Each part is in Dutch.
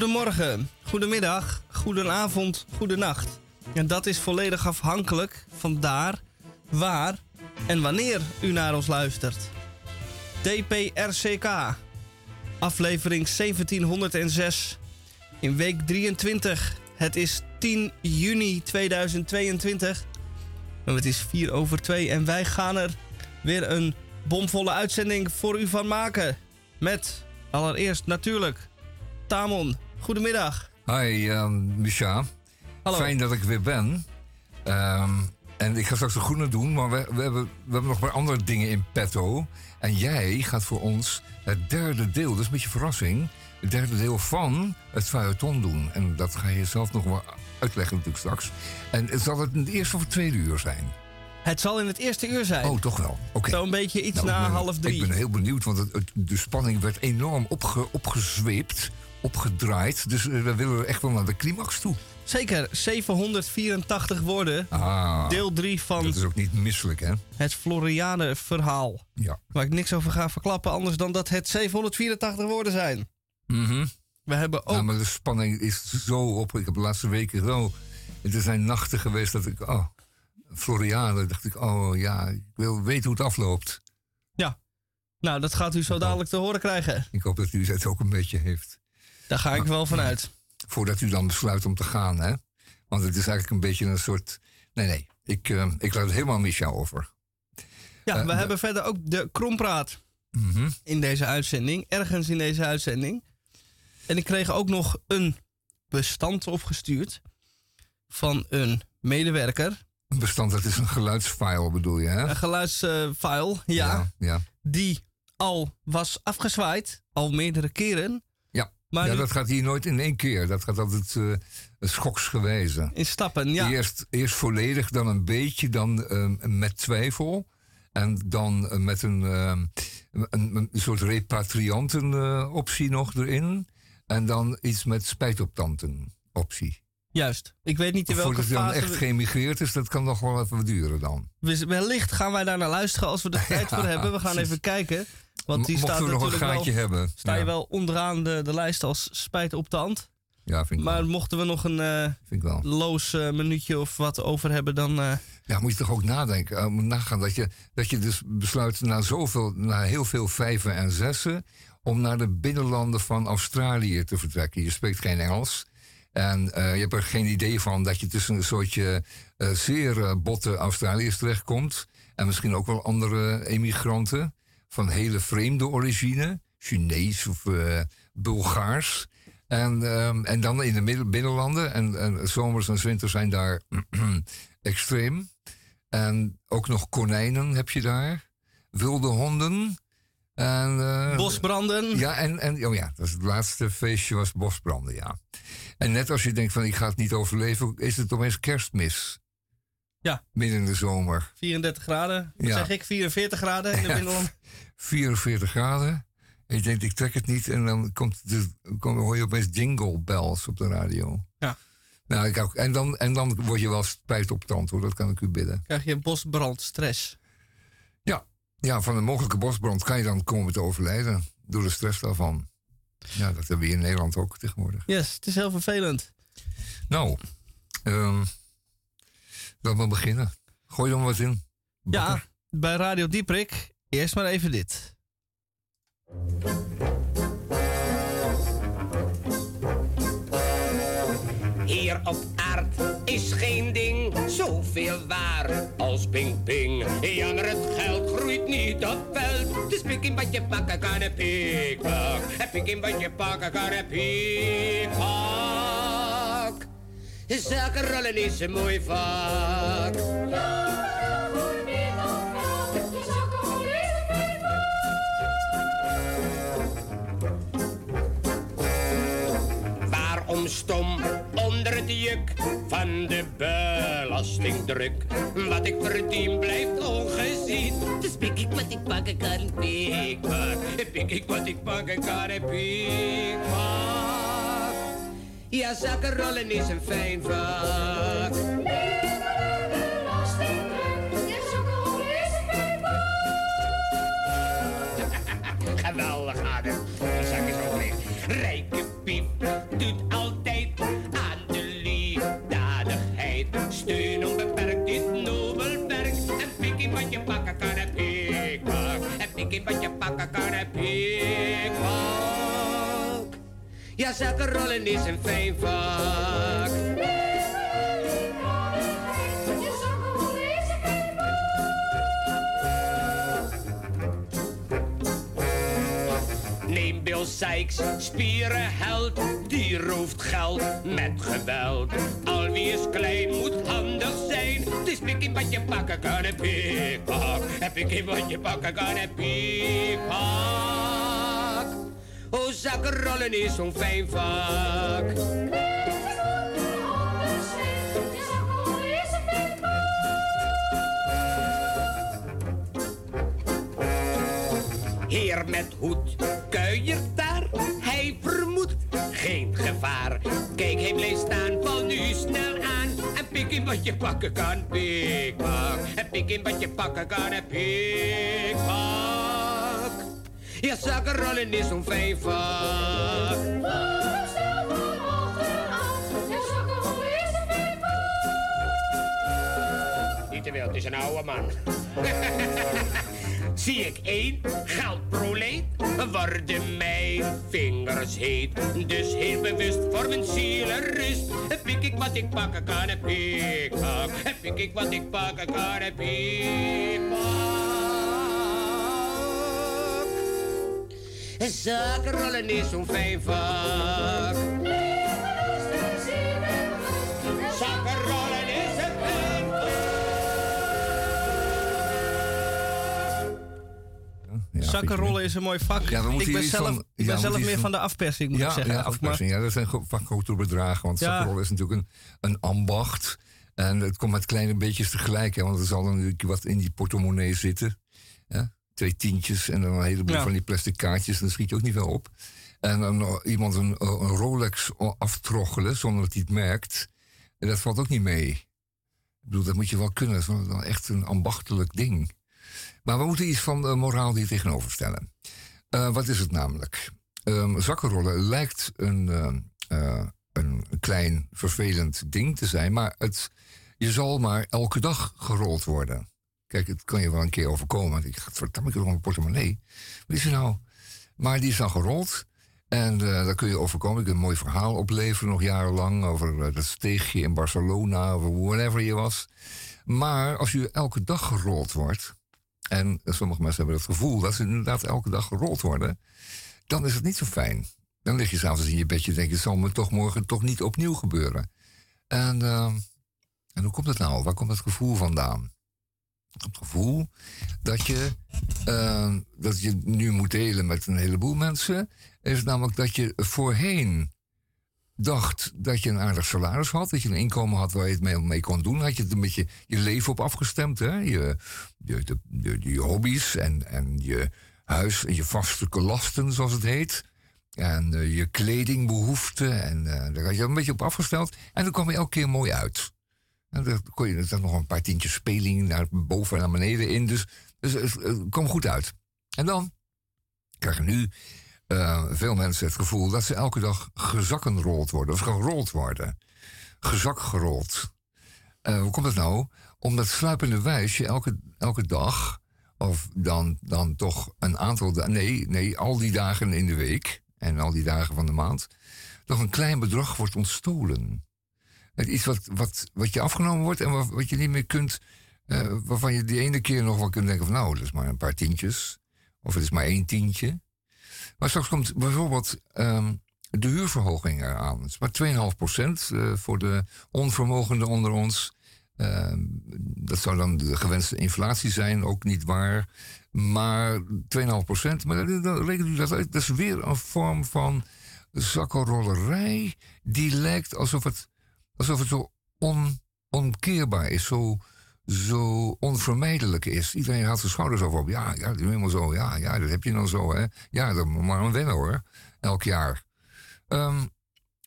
Goedemorgen, goedemiddag, goedenavond, goedenacht. En dat is volledig afhankelijk van daar, waar en wanneer u naar ons luistert. DPRCK, aflevering 1706, in week 23. Het is 10 juni 2022. En het is 4 over 2 en wij gaan er weer een bomvolle uitzending voor u van maken. Met allereerst natuurlijk Tamon. Goedemiddag. Hi, um, Misha. Hallo. Fijn dat ik weer ben. Ehm, en ik ga straks de groene doen, maar we, we, hebben, we hebben nog maar andere dingen in petto. En jij gaat voor ons het derde deel, dat is een beetje verrassing, het derde deel van het feuilleton doen. En dat ga je zelf nog wel uitleggen natuurlijk straks. En zal het in het eerste of het tweede uur zijn? Het zal in het eerste uur zijn. Oh, toch wel. Oké. Zo'n beetje iets Nou, na ben- half drie. Ik ben heel benieuwd, want het, het- de spanning werd enorm opge, opgezweept, opgedraaid. Dus eh, we willen echt wel naar de climax toe. Zeker, 784 woorden. Ah, Deel 3 van dat is ook niet misselijk, hè? het Floriade-verhaal. Ja. Waar ik niks over ga verklappen, anders dan dat het 784 woorden zijn. Mhm. We hebben ook. Ja, maar de spanning is zo op. Ik heb de laatste weken zo... Er zijn nachten geweest dat ik... Oh, Floriade, dacht ik... Oh ja, ik wil weten hoe het afloopt. Ja. Nou, dat gaat u zo dadelijk te horen krijgen. Ik hoop dat u het ook een beetje heeft. Daar ga ik wel vanuit. Voordat u dan besluit om te gaan, hè? Want het is eigenlijk een beetje een soort... Nee, nee. Ik, eh, ik laat het helemaal aan Micha over. Ja, Eh, we de- hebben verder ook de krompraat Mhm. in deze uitzending. Ergens in deze uitzending. En ik kreeg ook nog een bestand opgestuurd van een medewerker. Een bestand, dat is een geluidsfile bedoel je, hè? Een geluidsfile, ja, Ja, ja. die al was afgezwaaid, al meerdere keren. Ja, Maar ja nu- dat gaat hier nooit in één keer. Dat gaat altijd eh schoksgewijze. In stappen, ja. Eerst, eerst volledig, dan een beetje, dan eh, met twijfel. En dan eh, met een, een, een soort repatrianten-optie nog erin. En dan iets met spijtoptanten-optie. Juist. Ik weet niet in welke Voordat hij dan fase... echt geëmigreerd is, dat kan nog wel even duren dan. we- Wellicht gaan wij daar naar luisteren als we er tijd voor hebben. We gaan precies. even kijken. Want die Mochten staat we nog een gaatje wel, hebben. sta je wel onderaan de, de lijst als spijt op de hand. Ja, vind ik Maar wel. mochten we nog een wel. loos eh, minuutje of wat over hebben, dan... eh, Ja, moet je toch ook nadenken, nagaan dat je, dat je dus besluit na zoveel, na heel veel vijven en zessen, om naar de binnenlanden van Australië te vertrekken. Je spreekt geen Engels. En je hebt er geen idee van dat je tussen een soortje zeer botte Australiërs terechtkomt. En misschien ook wel andere emigranten van hele vreemde origine. Chinees of eh, Bulgaars. En, ehm, en dan in de binnenlanden. En, en zomers en winters zijn daar extreem. En ook nog konijnen heb je daar. Wilde honden. En, eh, bosbranden. ja, en, en oh ja, dat is het laatste feestje was bosbranden, ja. En net als je denkt van ik ga het niet overleven, is het opeens kerstmis. Ja. Midden in de zomer. 34 graden. Wat Ja. zeg ik? 44 graden in de Ja. binnenland. 44 graden. En je denkt, ik trek het niet. En dan komt de, kom, hoor je opeens jingle bells op de radio. Ja. Nou, ik ook, en, dan, en dan word je wel spijt op tand hoor, dat kan ik u bidden. Krijg je bosbrandstress. Ja, ja van een mogelijke bosbrand kan je dan komen te overlijden. Door de stress daarvan. Ja, dat hebben we hier in Nederland ook tegenwoordig. Yes, het is heel vervelend. Nou, ehm laten we beginnen. Gooi er maar wat in. Ja, bij Radio Dieprik. Eerst maar even dit. Hier op aard is geen ding zoveel waar als ping ping. Ja, maar het geld groeit niet op veld. Dus pik in wat je pakken kan en pikpak. En pik in wat je pakken kan en pikpak. Zaken rollen is een mooi vak. Waarom stom onder het juk van de belastingdruk? Wat ik verdien blijft ongezien. Dus pik ik wat ik pakken kan, pik pak. Pik ik wat ik pakken kan, pik pak. Ja, zakkenrollen is een fijn vak. Geweldig, adem, De zak is ook leeg. Rijke piep doet altijd aan de liefdadigheid. Steun onbeperkt dit nobel werk. En pikkie wat je pakken kan, heb ik. En in wat je pakken kan, heb ik. Ja, zakkenrollen is een fijn vak. Neem Bill Sykes, spierenheld, die rooft geld met geweld. Al wie is klein moet handig zijn. Is pikkie wat je pakken kan en pikpak. Heb ik wat je pakken kan en. Oh, zakkenrollen is zo'n fijn vak. Heer met hoed kuiert daar, hij vermoedt geen gevaar. Kijk, hij blijft staan, val nu snel aan. En pik in wat je pakken kan, pikpak. En pik in wat je pakken kan, en pikpak. Ja, zakkenrollen is zo'n veel, het is een oude man. Zie ik één geldproleet, worden mijn vingers heet. Dus heel bewust voor mijn zielenrust. Pik ik wat ik pakken kan, en pik. Pik ik wat ik pakken kan, en pik Zakenrollen is zo'n fijn vak. Zakenrollen is een fijn Ja, Zakkenrollen is een mooi vak. Ja, ik ben zelf, van- ik ben zelf meer van van- de afpersing, moet ja, ik zeggen. Ja, afpersing. Ja, dat zijn vaak grote bedragen. Want Ja. zakkenrollen is natuurlijk een, een ambacht. En het komt met kleine beetjes tegelijk. Hè, want er zal dan natuurlijk wat in die portemonnee zitten. Ja? Twee tientjes en dan een heleboel Ja. van die plastic kaartjes. Dan schiet je ook niet veel op. En dan nog iemand een, een Rolex aftroggelen zonder dat hij het merkt. En dat valt ook niet mee. Ik bedoel, dat moet je wel kunnen. Dat is wel- wel echt een ambachtelijk ding. Maar we moeten iets van de moraal hier tegenover stellen. Eh, wat is het namelijk? Ehm, zakkenrollen lijkt een, eh, eh, een klein vervelend ding te zijn, maar het, je zal maar elke dag gerold worden. Kijk, het kan je wel een keer overkomen. Ik ga verdamme, ik nog een portemonnee. Wat is er nou? Maar die is dan gerold. En eh daar kun je overkomen. Ik een mooi verhaal opleveren, nog jarenlang, over eh, dat steegje in Barcelona, of whatever je was. Maar als je elke dag gerold wordt, en sommige mensen hebben het gevoel dat ze inderdaad elke dag gerold worden, dan is het niet zo fijn. Dan lig je s'avonds in je bedje en denk je, zal me toch morgen toch niet opnieuw gebeuren. En, eh, en hoe komt het nou? Waar komt het gevoel vandaan? Het gevoel dat je, eh, dat je nu moet delen met een heleboel mensen, is namelijk dat je voorheen dacht dat je een aardig salaris had, dat je een inkomen had waar je het mee, mee kon doen, had je het een beetje je leven op afgestemd, hè? Je, je, de, je hobby's en, en je huis en je vaste lasten, zoals het heet. En eh, je kledingbehoeften. En eh, daar had je een beetje op afgesteld. En dan kwam je elke keer mooi uit. En dan kon je dan nog een paar tientjes speling naar boven en naar beneden in. Dus, dus het, kwam goed uit. En dan krijgen nu eh, veel mensen het gevoel dat ze elke dag gezakkenrold worden. Of gerold worden. Gezakgerold. Eh, hoe komt dat nou? Omdat sluipende wijs je elke, elke dag, of dan, dan toch een aantal dagen, nee, nee, al die dagen in de week en al die dagen van de maand, toch een klein bedrag wordt ontstolen. Iets wat, wat, wat je afgenomen wordt en wat, wat je niet meer kunt, eh, waarvan je die ene keer nog wel kunt denken van nou, dat is maar een paar tientjes. Of het is maar één tientje. Maar straks komt bijvoorbeeld ehm, de huurverhoging eraan. Het is maar 2,5 procent eh, voor de onvermogenden onder ons. Ehm, dat zou dan de gewenste inflatie zijn, ook niet waar. Maar 2,5 procent, maar dan- dat uit. Dat is weer een vorm van zakkenrollerij. Die lijkt alsof het, alsof het zo on, onkeerbaar is, zo, zo onvermijdelijk is. Iedereen haalt zijn schouders over op. Ja, ja, dat is helemaal zo. Ja, ja, dat heb je dan zo, hè. Ja, dat moet maar een wennen, hoor. Elk jaar. Ehm,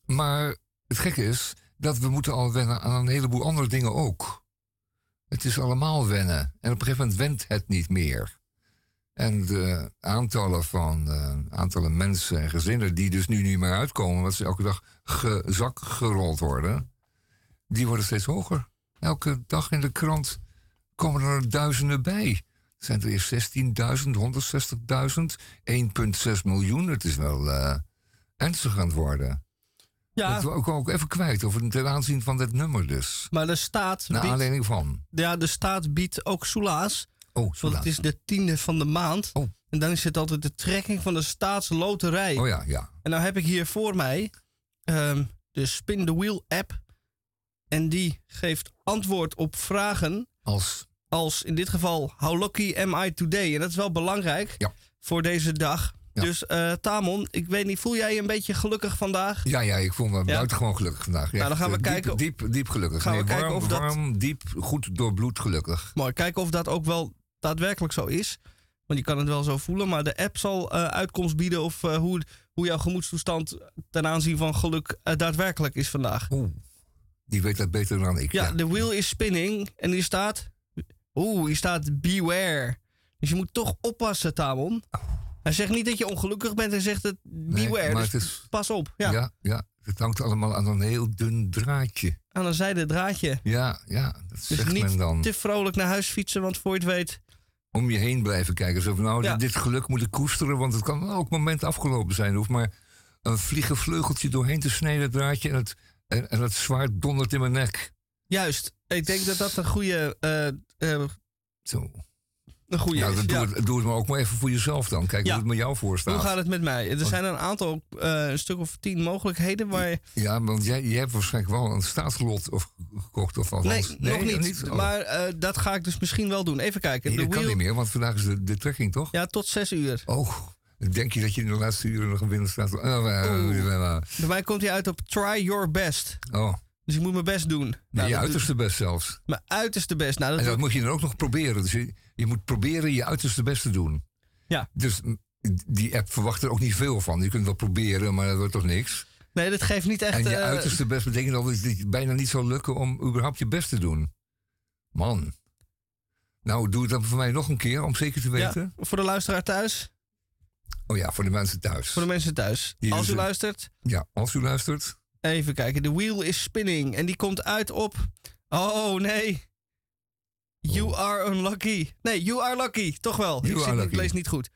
maar het gekke is dat we moeten al wennen aan een heleboel andere dingen ook. Het is allemaal wennen. En op een gegeven moment went het niet meer. En de aantallen van eh, aantallen mensen en gezinnen die dus nu niet meer uitkomen, omdat ze elke dag gezak gerold worden, die worden steeds hoger. Elke dag in de krant komen er duizenden bij. zijn er eerst 16.000, 160.000, 1,6 miljoen. Het is wel eh, ernstig aan het worden. Ja, Dat wil ik ook even kwijt, over ten aanzien van dit nummer dus. maar de staat, Naar biedt, aanleiding van. ja, de staat biedt ook soelaas. Oh, Want het is de tiende van de maand. Oh. En dan is het altijd de trekking van de staatsloterij. Oh ja, ja. En nou heb ik hier voor mij ehm, de Spin the Wheel app. En die geeft antwoord op vragen Als, als in dit geval How lucky am I today? En dat is wel belangrijk Ja. voor deze dag. Ja. Dus eh, Tamon, ik weet niet, voel jij je een beetje gelukkig vandaag? ja, ja, ik voel me buitengewoon gelukkig vandaag. Ja, Nou, dan gaan we diep, kijken- Diep, diep gelukkig. Gaan we kijken warm, of dat- warm, diep, goed doorbloed gelukkig. Mooi, kijken of dat ook wel daadwerkelijk zo is. Want je kan het wel zo voelen, maar de app zal eh, uitkomst bieden of eh, hoe, hoe jouw gemoedstoestand ten aanzien van geluk eh, daadwerkelijk is vandaag. Oeh, die weet dat beter dan ik. Ja, de wheel is spinning en hier staat. Oeh, hier staat beware. Dus je moet toch oppassen, Tamon. Hij zegt niet dat je ongelukkig bent, hij zegt het Nee, beware. maar dus het is, pas op. Ja, ja. ja, het hangt allemaal aan een heel dun draadje. aan een zijde draadje. Ja, ja, dat Dus zegt niet men dan. te vrolijk naar huis fietsen, want voor je het weet. Om je heen blijven kijken. Zo van, nou, Ja. dit geluk moet ik koesteren, want het kan elk moment afgelopen zijn. Hoeft maar een vliegenvleugeltje doorheen te snijden, het draadje, en het, en, en het zwaard dondert in mijn nek. Juist, ik denk dat dat een goede. eh, eh, Zo. een goede is. dan doe, Ja. Het, doe het maar ook maar even voor jezelf dan. Kijk Ja. hoe het met jou voor staat. Hoe gaat het met mij? Er zijn een aantal, eh, een stuk of tien mogelijkheden waar je... Ja, want jij, jij hebt waarschijnlijk wel een staatslot of, gekocht of althans. Nee, nog niet. Oh. Maar dat ga ik dus misschien wel doen. Even kijken. Nee, kan niet meer, want vandaag is de, de trekking, toch? Ja, tot zes uur. Oh, denk je dat je in de laatste uren nog een binnenstaat? Oh, eh, Bij mij komt hij uit op try your best. oh. Dus ik moet mijn best doen. Nou, je uiterste best zelfs. Mijn uiterste best. Nou, dat En dat moet je dan ook nog proberen. Dus je, je moet proberen je uiterste best te doen. Ja. Dus mm, die app verwacht er ook niet veel van. Je kunt wel proberen, maar dat wordt toch niks. Nee, dat geeft niet echt... en je eh, uiterste best betekent al dat het bijna niet zal lukken om überhaupt je best te doen. Man. Nou, doe het dan voor mij nog een keer, om zeker te ja, weten. voor de luisteraar thuis. Oh ja, voor de mensen thuis. Voor de mensen thuis. Hier Als u luistert, Ja, als u luistert. even kijken. The wheel is spinning. En die komt uit op... Oh, nee. You Oh. are unlucky. Nee, you are lucky. Toch wel. You ik, zit, lees niet goed.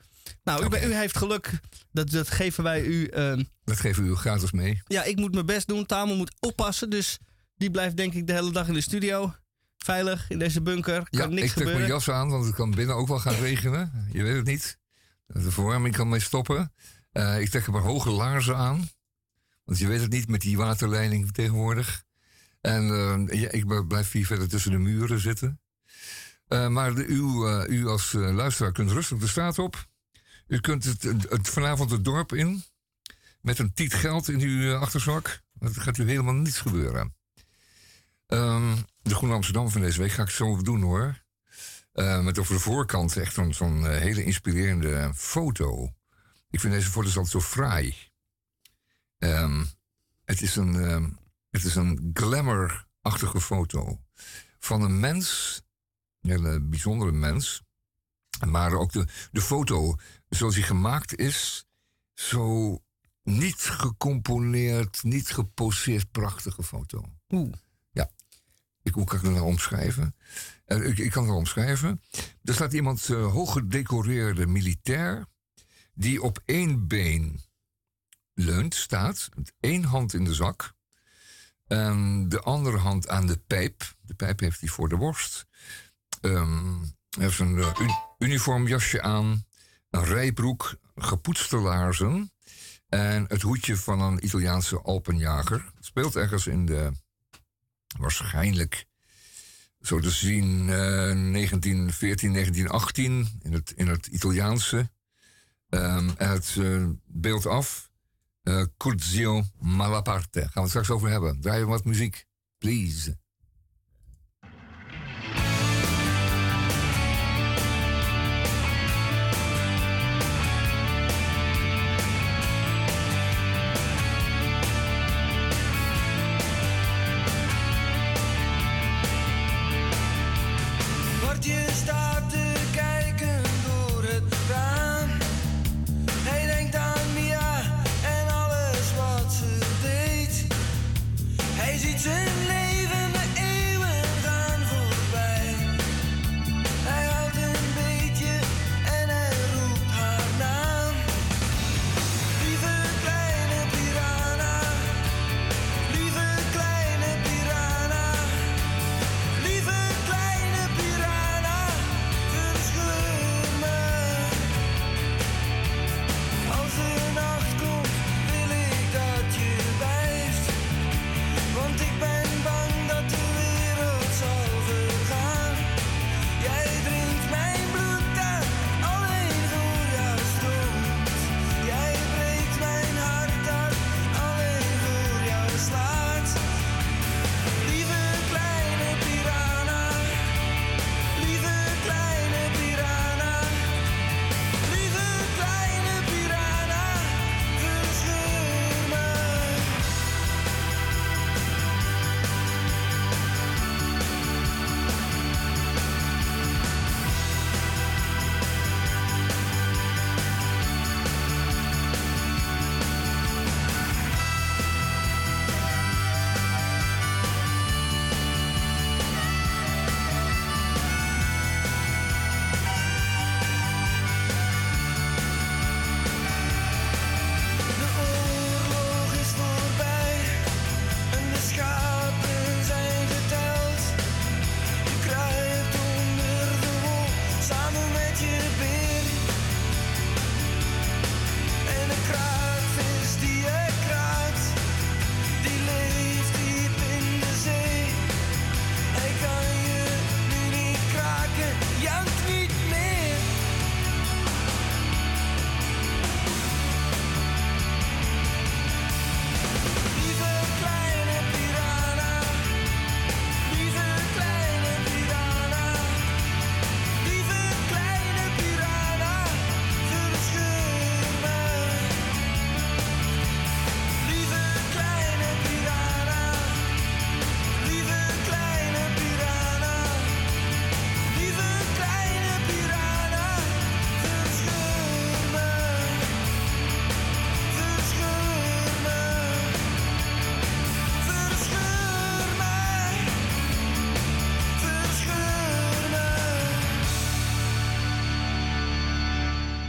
Nou, u, u heeft geluk. Dat, dat geven wij u... ehm, Dat geven we u gratis mee. Ja, ik moet mijn best doen. Tamel moet oppassen. Dus die blijft denk ik de hele dag in de studio. Veilig in deze bunker. Kan Ja, niks ik trek gebeuren. mijn jas aan, want het kan binnen ook wel gaan regenen. Je weet het niet. De verwarming kan mee stoppen. Eh, ik trek een paar hoge laarzen aan. Want je weet het niet met die waterleiding tegenwoordig. En eh, ik blijf hier verder tussen de muren zitten. Eh, maar de, u, u als luisteraar kunt rustig de straat op. U kunt het, het, vanavond het dorp in. Met een tiet geld in uw achterzak. Dat gaat u helemaal niets gebeuren. Ehm, de Groene Amsterdam van deze week ga ik zo doen hoor. Eh, met over de voorkant echt zo'n eh, hele inspirerende foto. Ik vind deze foto's altijd zo fraai. Ehm, het is een, ehm, het is een glamour-achtige foto. Van een mens, een hele bijzondere mens. Maar ook de, de foto, zoals die gemaakt is, zo niet gecomponeerd, niet geposeerd, prachtige foto. Oeh. Ik, hoe kan ik het nou omschrijven? Eh, ik, ik kan het wel omschrijven. Er staat iemand uh, hooggedecoreerde militair. die op één been leunt, staat. Met één hand in de zak. En de andere hand aan de pijp. De pijp heeft hij voor de borst. Um, hij heeft een un uniformjasje aan. Een rijbroek. Gepoetste laarzen. En het hoedje van een Italiaanse alpenjager. Het speelt ergens in de waarschijnlijk zo te zien uh, 1914, 1918 in het, in het Italiaanse. Het uh, beeld af. Uh, Curzio Malaparte. Gaan we het straks over hebben. Draai wat muziek, please.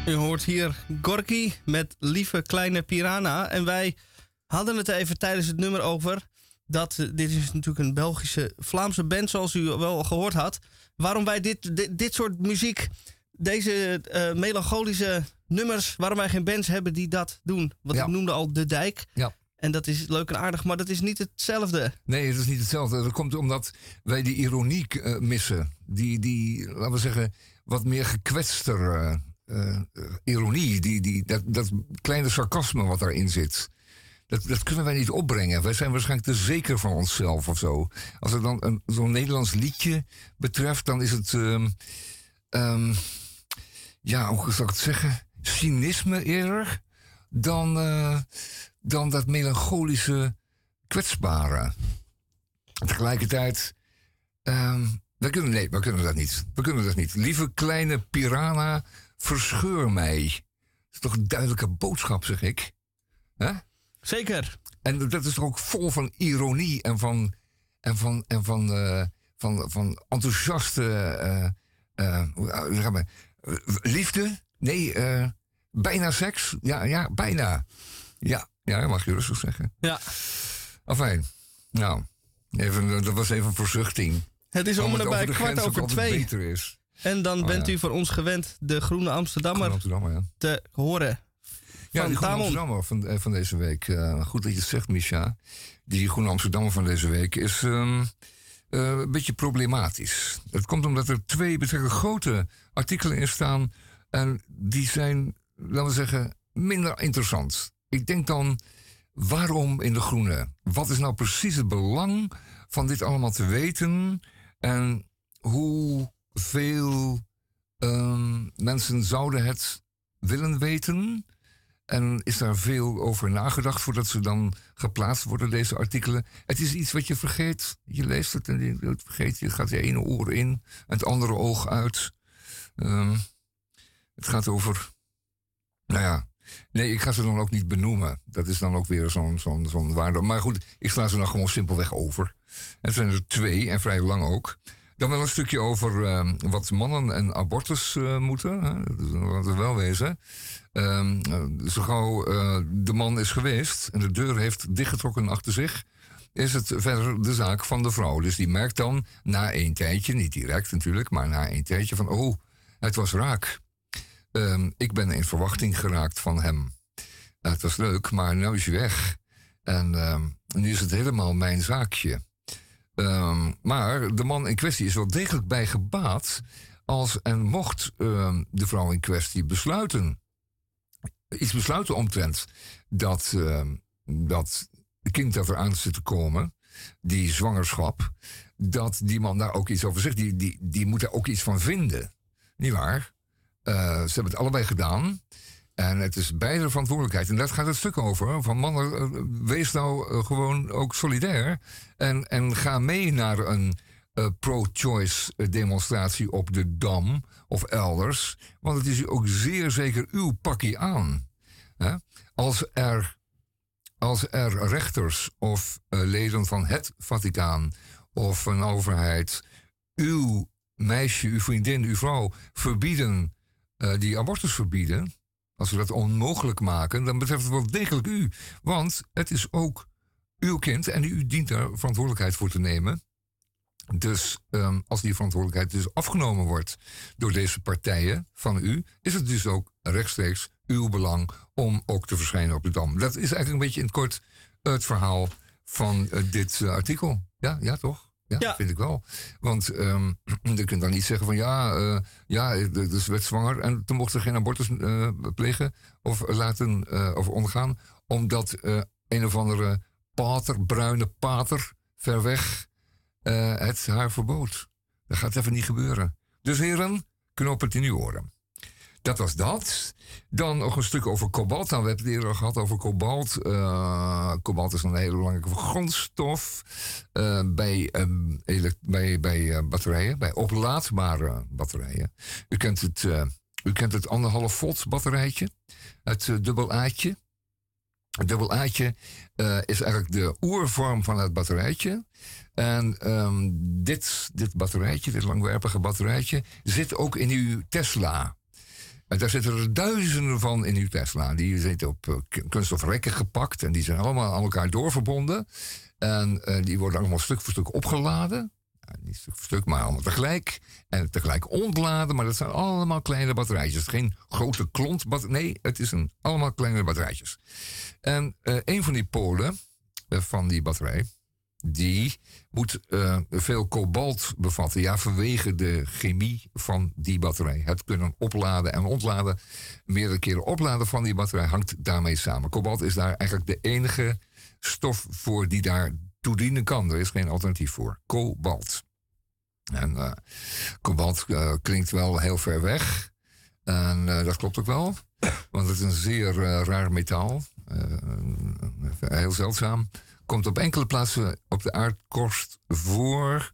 U hoort hier Gorky met Lieve Kleine Piranha. En wij hadden het even tijdens het nummer over dat eh, dit is natuurlijk een Belgische Vlaamse band, zoals u wel gehoord had. Waarom wij dit, dit, dit soort muziek, deze eh, melancholische nummers, waarom wij geen bands hebben die dat doen. Want Ja. ik noemde al De Dijk. Ja. En dat is leuk en aardig, maar dat is niet hetzelfde. Nee, het is niet hetzelfde. Dat komt omdat wij die ironie eh, missen. Die, die, laten we zeggen, wat meer gekwetster eh, ironie. Die, die, dat, dat kleine sarcasme wat daarin zit. Dat, dat kunnen wij niet opbrengen. Wij zijn waarschijnlijk te zeker van onszelf of zo. Als het dan zo'n Nederlands liedje betreft, dan is het. ehm, ehm, ja, hoe zou ik het zeggen? Cynisme eerder dan, eh, dan dat melancholische kwetsbare. Tegelijkertijd, ehm we kunnen, nee, we kunnen dat niet. We kunnen dat niet. Lieve kleine piranha, verscheur mij. Dat is toch een duidelijke boodschap, zeg ik. Hè? Zeker. En dat is toch ook vol van ironie en van, en van, en van, eh, van, van enthousiaste hoe- eh, zeg maar, liefde. Nee, eh, bijna seks. Ja, ja, bijna. Ja, ja, mag je rustig zeggen. Ja. Afijn, nou, even, eh, dat was even een verzuchting. Het is om en de kwart over twee. beter is. En dan Oh, bent ja. u voor ons gewend de Groene Amsterdammer ja. te horen. Ja, die Groene. Amsterdammer van, eh, van deze week. Eh, goed dat je het zegt, Misha. Die Groene Amsterdammer van deze week is ehm, eh, een beetje problematisch. Het komt omdat er twee betrekkelijk grote artikelen in staan. En die zijn, laten we zeggen, minder interessant. Ik denk dan, waarom in de Groene? Wat is nou precies het belang van dit allemaal te weten? En hoeveel ehm, mensen zouden het willen weten? En is daar veel over nagedacht voordat ze dan geplaatst worden, deze artikelen? Het is iets wat je vergeet. Je leest het en je vergeet. Je gaat je ene oor in en het andere oog uit. Ehm, het gaat over. Nou ja. Nee, ik ga ze dan ook niet benoemen. Dat is dan ook weer zo'n zo'n zo'n waarde. Maar goed, ik sla ze dan gewoon simpelweg over. Het zijn er twee en vrij lang ook. Dan wel een stukje over ehm, wat mannen en abortus eh, moeten. Hè? Dat laten we wel wezen. Ehm, eh, zo gauw eh, de man is geweest en de deur heeft dichtgetrokken achter zich, is het verder de zaak van de vrouw. Dus die merkt dan na een tijdje, niet direct natuurlijk, maar na een tijdje van: oh, het was raak. Ehm, ik ben in verwachting geraakt van hem. Het was leuk, maar nu is hij weg. En nu is het helemaal mijn zaakje. Ehm, maar de man in kwestie is wel degelijk bij gebaat als en mocht ehm, de vrouw in kwestie besluiten, iets besluiten omtrent dat, ehm, dat kind dat eraan zit te komen, die zwangerschap, dat die man daar ook iets over zegt. Die, die, die moet daar ook iets van vinden. Niet waar? Eh, ze hebben het allebei gedaan. En het is beide verantwoordelijkheid. En daar gaat het stuk over. Van mannen, eh, wees nou eh, gewoon ook solidair. En, en ga mee naar een eh, pro-choice demonstratie op de Dam of elders. Want het is ook zeer zeker uw pakje aan. Hè? Als, er, als er rechters of leden van het Vaticaan of een overheid uw meisje, uw vriendin, uw vrouw verbieden, die abortus verbieden, als we dat onmogelijk maken, dan betreft het wel degelijk u. Want het is ook uw kind en u dient daar verantwoordelijkheid voor te nemen. Dus ehm, als die verantwoordelijkheid dus afgenomen wordt door deze partijen van u, is het dus ook rechtstreeks uw belang om ook te verschijnen op de dam. Dat is eigenlijk een beetje in het kort het verhaal van eh, dit eh, artikel. Ja, ja toch? Ja, Ja. vind ik wel. Want ehm, je kunt dan niet zeggen van ja, eh ja, dus werd zwanger en toen mocht ze geen abortus eh, plegen of laten eh, of ondergaan, omdat eh, een of andere pater, bruine pater, ver weg eh, het haar verbood. Dat gaat even niet gebeuren. Dus heren, knop het in uw oren. Dat was dat. Dan nog een stuk over kobalt. Nou, we hebben het eerder gehad over kobalt. Eh, kobalt is een hele belangrijke grondstof eh, bij, elek- bij, bij eh, batterijen, bij oplaadbare batterijen. U kent het, u kent het anderhalf volt batterijtje, het dubbel A'tje. Het dubbel A'tje is eigenlijk de oervorm van het batterijtje. En ehm, dit, dit batterijtje, dit langwerpige batterijtje, zit ook in uw Tesla. En daar zitten er duizenden van in uw Tesla. Die zitten op uh, kunststof rekken gepakt en die zijn allemaal aan elkaar doorverbonden. En uh, die worden allemaal stuk voor stuk opgeladen. niet stuk voor stuk, maar allemaal tegelijk. En tegelijk ontladen, maar dat zijn allemaal kleine batterijtjes. Geen grote klont, nee, het is een, allemaal kleine batterijtjes. En uh, een van die polen van die batterij, die moet uh, veel kobalt bevatten. Ja, vanwege de chemie van die batterij. Het kunnen opladen en ontladen, meerdere keren opladen van die batterij hangt daarmee samen. Kobalt is daar eigenlijk de enige stof voor die daar toedienen kan. Er is geen alternatief voor. Kobalt. En uh, kobalt uh, klinkt wel heel ver weg. En dat klopt ook wel. Want het is een zeer raar metaal. heel zeldzaam komt op enkele plaatsen op de aardkorst voor.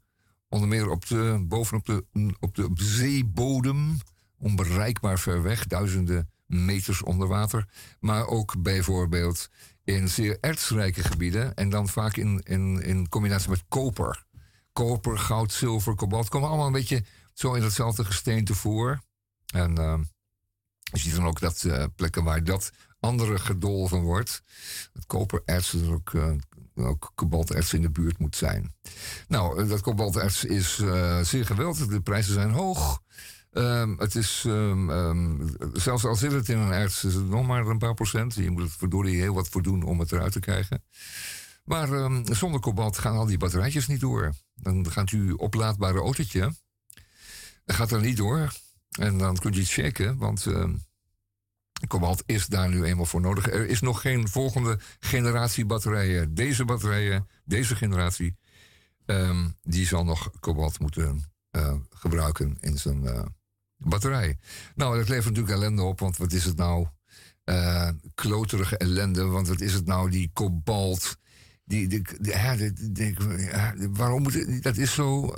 Onder meer op de, bovenop de, op de, op de zeebodem. Onbereikbaar ver weg, duizenden meters onder water. Maar ook bijvoorbeeld in zeer ertsrijke gebieden. En dan vaak in, in, in combinatie met koper. Koper, goud, zilver, kobalt. Komen allemaal een beetje zo in hetzelfde gesteente voor. En uh, je ziet dan ook dat uh, plekken waar dat andere gedolven wordt. Het kopererts is ook uh, ook kobalterts in de buurt moet zijn. Nou, eh, dat kobalterts is uh, zeer geweldig. De prijzen zijn hoog. Um, het is, um, um, zelfs al zit het in een erts, is het nog maar een paar procent. Je moet er heel wat voor doen om het eruit te krijgen. Maar zonder kobalt gaan al die batterijtjes niet door. Dan gaat uw oplaadbare autootje, gaat er niet door. En dan kunt je het checken, want Kobalt is daar nu eenmaal voor nodig. Er is nog geen volgende generatie batterijen. Deze batterijen, deze generatie, um, die zal nog kobalt moeten uh, gebruiken in zijn uh, batterij. Nou, dat levert natuurlijk ellende op, want wat is het nou? Uh, kloterige ellende, want wat is het nou, die kobalt die, die, ja, waarom moet het, dat is zo.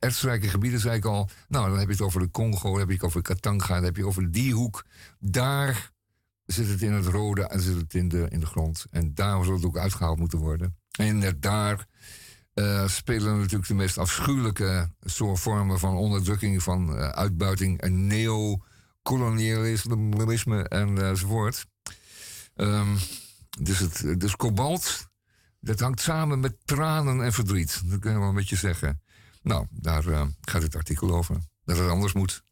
Uh, gebieden, zei ik al. Nou, dan heb je het over de Congo, dan heb je het over Katanga, dan heb je over die hoek. Daar zit het in het rode en zit het in de, in de grond. En daar zal het ook uitgehaald moeten worden. En daar uh, spelen natuurlijk de meest afschuwelijke soort vormen van onderdrukking, van uh, uitbuiting en neocolonialisme enzovoort. Um, dus, het, dus kobalt dat hangt samen met tranen en verdriet. Dat kun je wel een beetje zeggen. Nou, daar uh, gaat het artikel over. Dat het anders moet.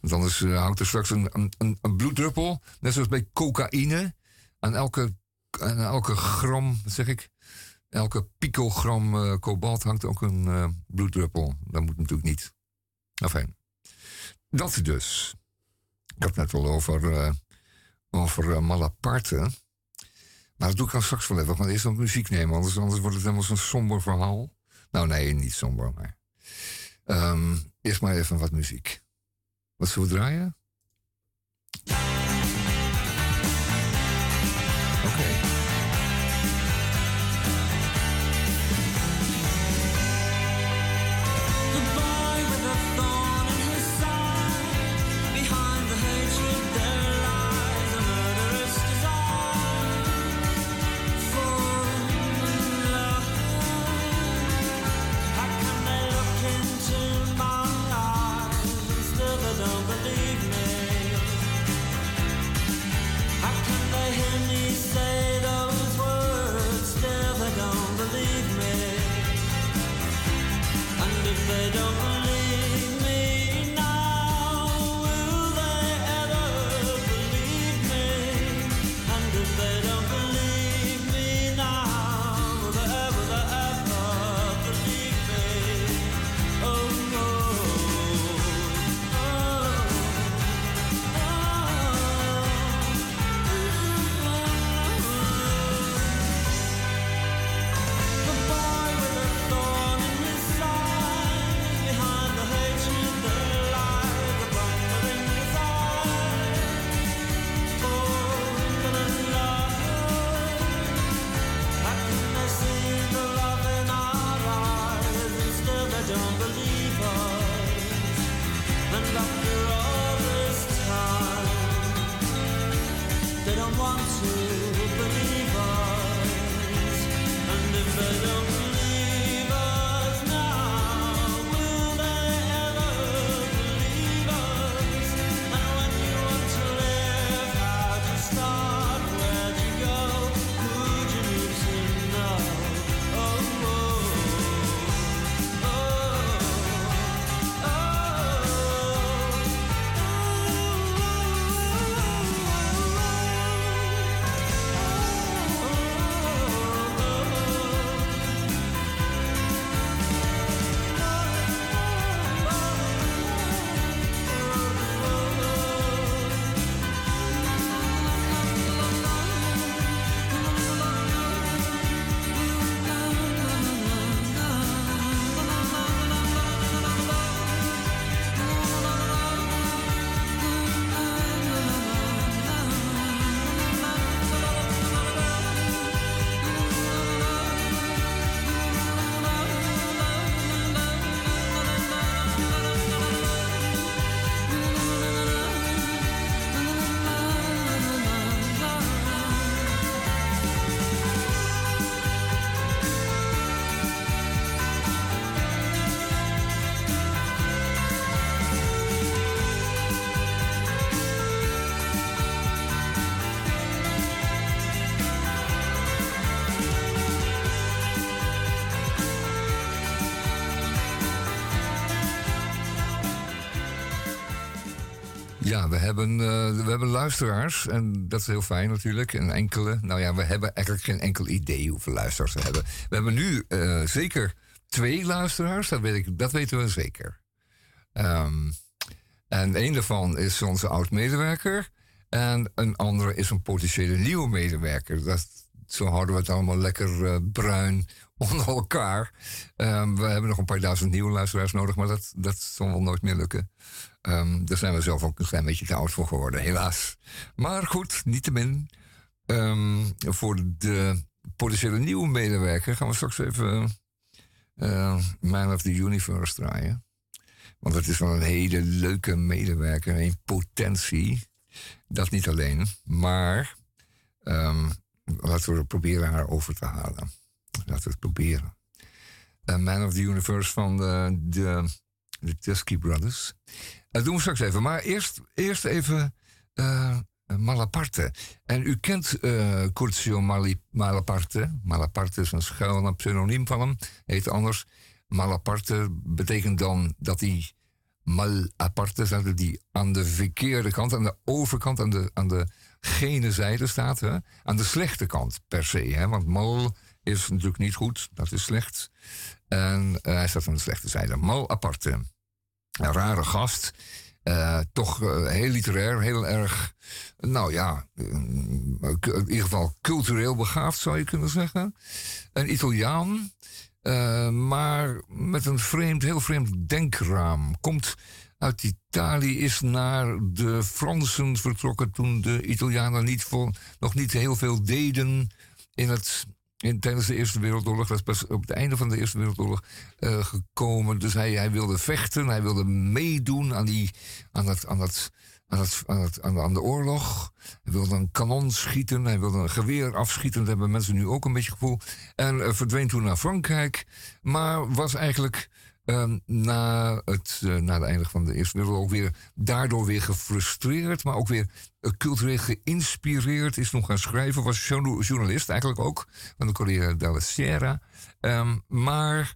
Want anders uh, hangt er straks een, een, een, bloeddruppel, net zoals bij cocaïne. Aan elke, aan elke gram, zeg ik, elke picogram uh, kobalt hangt ook een bloeddruppel. Dat moet natuurlijk niet. Enfin, dat dus. Ik had net wel over, over Malaparte. Maar dat doe ik dan straks wel even. Maar eerst nog muziek nemen, anders, anders wordt het helemaal zo'n somber verhaal. Nou nee, niet somber, maar... Um, eerst maar even wat muziek. Wat zullen we draaien? Oké. Okay. We hebben, uh, we hebben luisteraars en dat is heel fijn natuurlijk. En enkele, nou ja, we hebben eigenlijk geen enkel idee hoeveel luisteraars we hebben. We hebben nu uh, zeker twee luisteraars, dat, weet ik, dat weten we zeker. Um, en een daarvan is onze oud-medewerker. En een andere is een potentiële nieuwe medewerker. Dat, zo houden we het allemaal lekker uh, bruin onder elkaar. Um, we hebben nog een paar duizend nieuwe luisteraars nodig, maar dat, dat zal wel nooit meer lukken. Um, daar zijn we zelf ook een klein beetje te oud voor geworden, helaas. Maar goed, niettemin. Um, voor de potentiële nieuwe medewerker gaan we straks even uh, Man of the Universe draaien. Want het is wel een hele leuke medewerker in potentie. Dat niet alleen, maar um, laten we proberen haar over te halen. Laten we het proberen. Uh, Man of the Universe van de, de, de Teskey Brothers. Dat doen we straks even. Maar eerst, eerst even uh, Malaparte. En u kent uh, Curzio Malaparte. Malaparte is een schuilnaam pseudoniem van hem. Heet anders. Malaparte betekent dan dat hij mal aparte staat, die aan de verkeerde kant, aan de overkant, aan de, aan de gene zijde staat. Hè? Aan de slechte kant per se. Hè? Want mal is natuurlijk niet goed, dat is slecht. En hij staat aan de slechte zijde. Mal aparte. Een rare gast. Uh, toch uh, heel literair, heel erg, nou ja, in ieder geval cultureel begaafd zou je kunnen zeggen. Een Italiaan, maar met een vreemd, heel vreemd denkraam. Komt uit Italië, is naar de Fransen vertrokken toen de Italianen niet vol, nog niet heel veel deden in het, in, tijdens de Eerste Wereldoorlog. Dat is pas op het einde van de Eerste Wereldoorlog uh, gekomen. Dus hij, hij wilde vechten, hij wilde meedoen aan, die, aan, dat, aan dat aan, aan, de, oorlog. Hij wilde een kanon schieten, hij wilde een geweer afschieten. Dat hebben mensen nu ook een beetje gevoel. En uh, verdween toen naar Frankrijk. Maar was eigenlijk uh, na, het, uh, na de einde van de Eerste Wereldoorlog weer daardoor weer gefrustreerd. Maar ook weer uh, cultureel geïnspireerd. Is nog gaan schrijven. Was journalist eigenlijk ook. Van de Corriere della Sera. Um, maar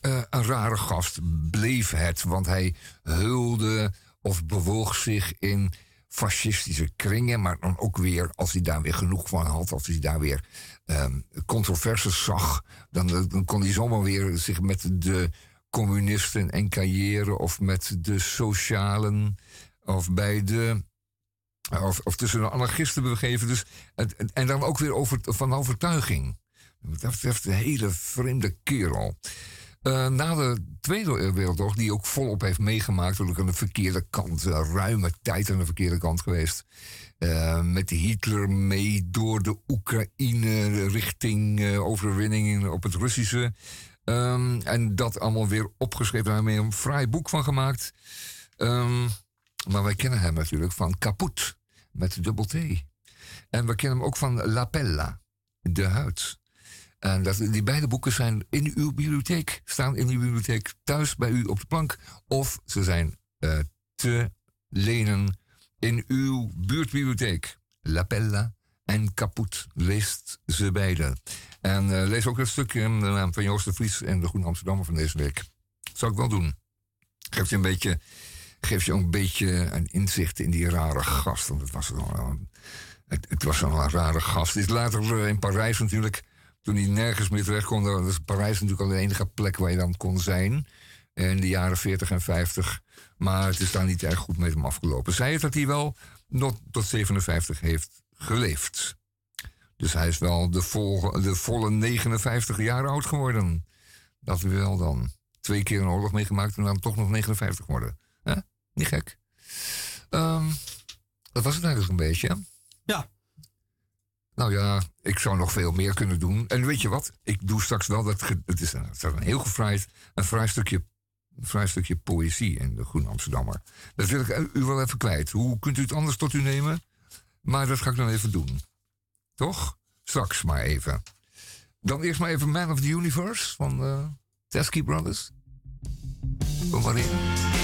een rare gast bleef het. Want hij hulde of bewoog zich in fascistische kringen, maar dan ook weer, als hij daar weer genoeg van had, als hij daar weer um, controversies zag, dan, dan kon hij zomaar weer zich met de communisten encailleren of met de socialen of bij de. Of, of tussen de anarchisten begeven. Dus, en, en dan ook weer over, van overtuiging. Dat betreft een hele vreemde kerel. Uh, na de Tweede Wereldoorlog, die ook volop heeft meegemaakt, ook aan de verkeerde kant, uh, ruime tijd aan de verkeerde kant geweest. Uh, met Hitler mee door de Oekraïne richting overwinning op het Russische. Um, en dat allemaal weer opgeschreven. Daar hebben we een fraai boek van gemaakt. Um, maar wij kennen hem natuurlijk van Kaput, met dubbel T. En we kennen hem ook van La Pella, de huid. En dat, die beide boeken zijn in uw bibliotheek, staan in uw bibliotheek thuis bij u op de plank. Of ze zijn uh, te lenen in uw buurtbibliotheek. La Pella en Kaput. Leest ze beide. En uh, lees ook het stukje uh, van Joost de Vries en de Groene Amsterdammer van deze week. Dat zou ik wel doen. Geeft je een beetje, geeft je een beetje een inzicht in die rare gast. Want het was wel een, het, het was een rare gast. Is later in Parijs natuurlijk toen hij nergens meer terecht kon, was Parijs natuurlijk al de enige plek waar je dan kon zijn. In de jaren 40 en 50. Maar het is daar niet erg goed met hem afgelopen. Zij het dat hij wel tot 57 heeft geleefd. Dus hij is wel de, vol, de volle 59 jaar oud geworden. Dat wel dan. Twee keer een oorlog meegemaakt en dan toch nog 59 worden. Hè? Niet gek. Um, dat was het eigenlijk een beetje. Ja. Nou ja, ik zou nog veel meer kunnen doen. En weet je wat? Ik doe straks wel dat. Het is een, het is een heel gefraaid, een vrij stukje, een vrij stukje poëzie in de Groene Amsterdammer. Dat wil ik u wel even kwijt. Hoe kunt u het anders tot u nemen? Maar dat ga ik dan even doen. Toch? Straks maar even. Dan eerst maar even Man of the Universe van uh, Teskey Brothers. Kom maar in.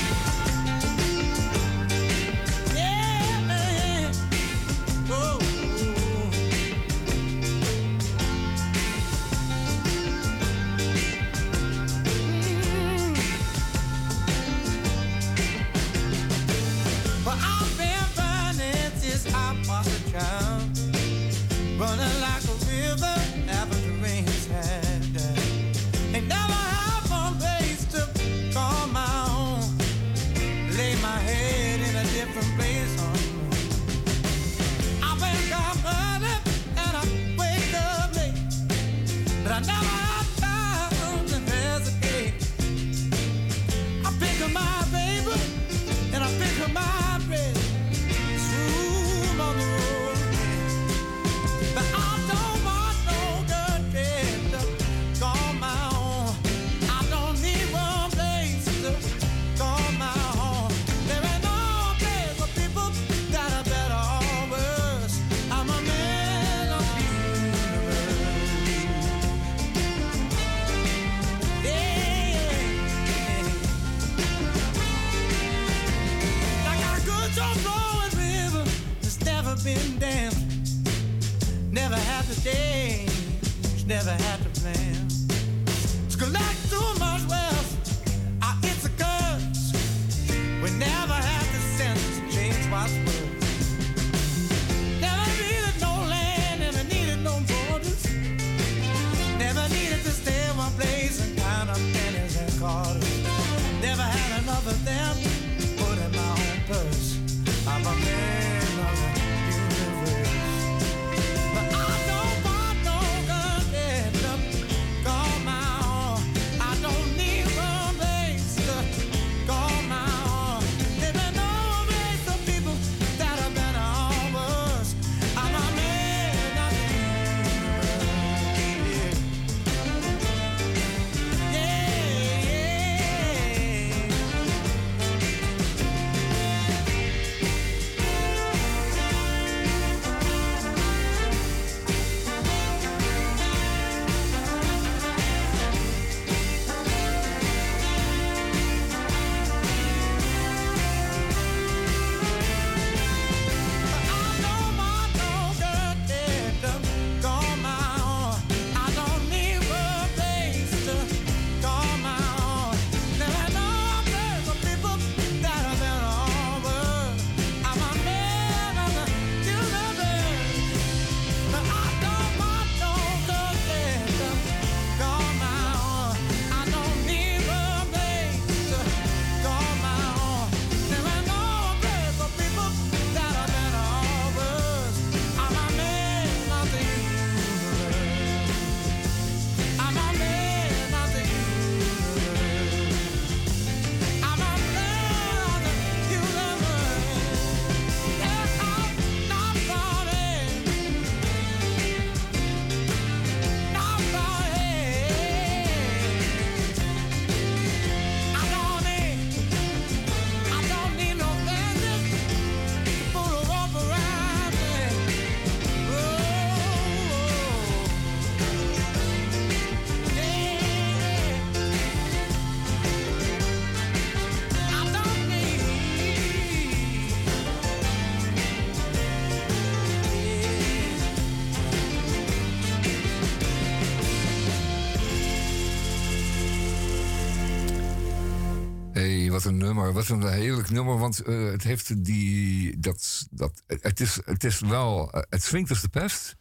Wat een nummer. Wat een heerlijk nummer. Want eh, het heeft die. Dat, dat, het, is, het is wel. eh, het swingt als de pest.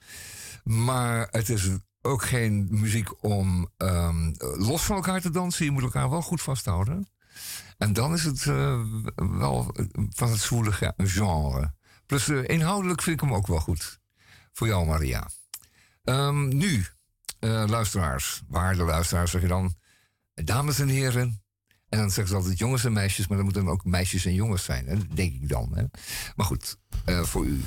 Maar het is ook geen muziek om ehm, los van elkaar te dansen. Je moet elkaar wel goed vasthouden. En dan is het eh, wel van het zwoele ge- genre. Plus inhoudelijk vind ik hem ook wel goed. Voor jou, Maria. Ehm, nu, luisteraars. Waarde luisteraars zeg je dan. Dames en heren. En dan zeggen ze altijd jongens en meisjes, maar dat moeten dan ook meisjes en jongens zijn, hè? denk ik dan. Hè? Maar goed, eh, voor u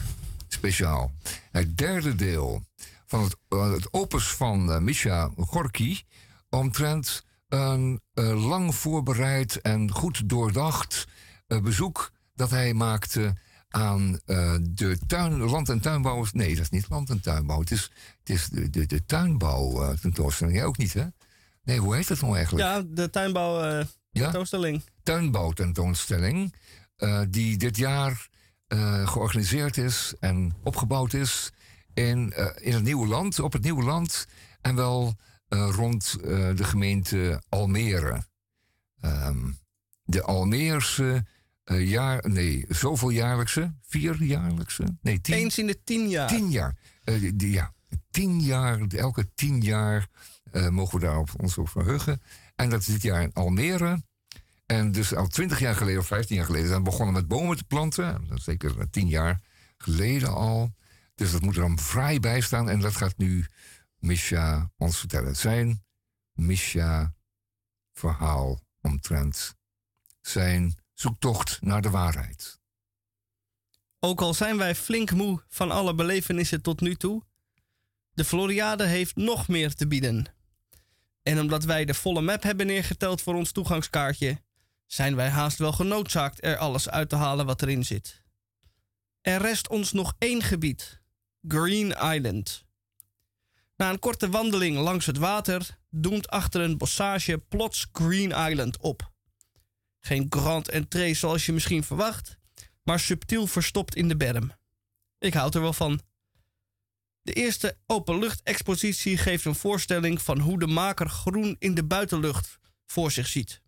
speciaal. Het derde deel van het, eh, het opus van eh, Misha Gorky omtrent een lang voorbereid en goed doordacht bezoek dat hij maakte aan de tuin, land- en tuinbouwers. Nee, dat is niet land- en tuinbouw. Het is, het is de, de, de tuinbouw tentoonstelling. Jij ook niet, hè? Nee, hoe heet dat nou eigenlijk? Ja, de tuinbouw Ja? tentoonstelling. tuinbouwtentoonstelling. eh die dit jaar eh, georganiseerd is en opgebouwd is in, eh, in het nieuwe land, op het nieuwe land en wel rond de gemeente Almere. Ehm, de Almeerse jaar, nee, zoveel jaarlijkse, vier jaarlijkse, nee, tien, Eens in de tien jaar. Tien jaar. Die- ja, tien jaar, elke tien jaar mogen we daar op, ons op verheugen. En dat is dit jaar in Almere. En dus al twintig jaar geleden of vijftien jaar geleden zijn we begonnen met bomen te planten. Zeker eh, tien jaar geleden al. Dus dat moet er dan vrij bij staan. En dat gaat nu Misha ons vertellen. Zijn Misha verhaal omtrent zijn zoektocht naar de waarheid. Ook al zijn wij flink moe van alle belevenissen tot nu toe, de Floriade heeft nog meer te bieden. En omdat wij de volle map hebben neergeteld voor ons toegangskaartje, zijn wij haast wel genoodzaakt er alles uit te halen wat erin zit. Er rest ons nog één gebied: Green Island. Na een korte wandeling langs het water doemt achter een bossage plots Green Island op. Geen grand entree zoals je misschien verwacht, maar subtiel verstopt in de berm. Ik houd er wel van. De eerste openluchtexpositie geeft een voorstelling van hoe de maker groen in de buitenlucht voor zich ziet.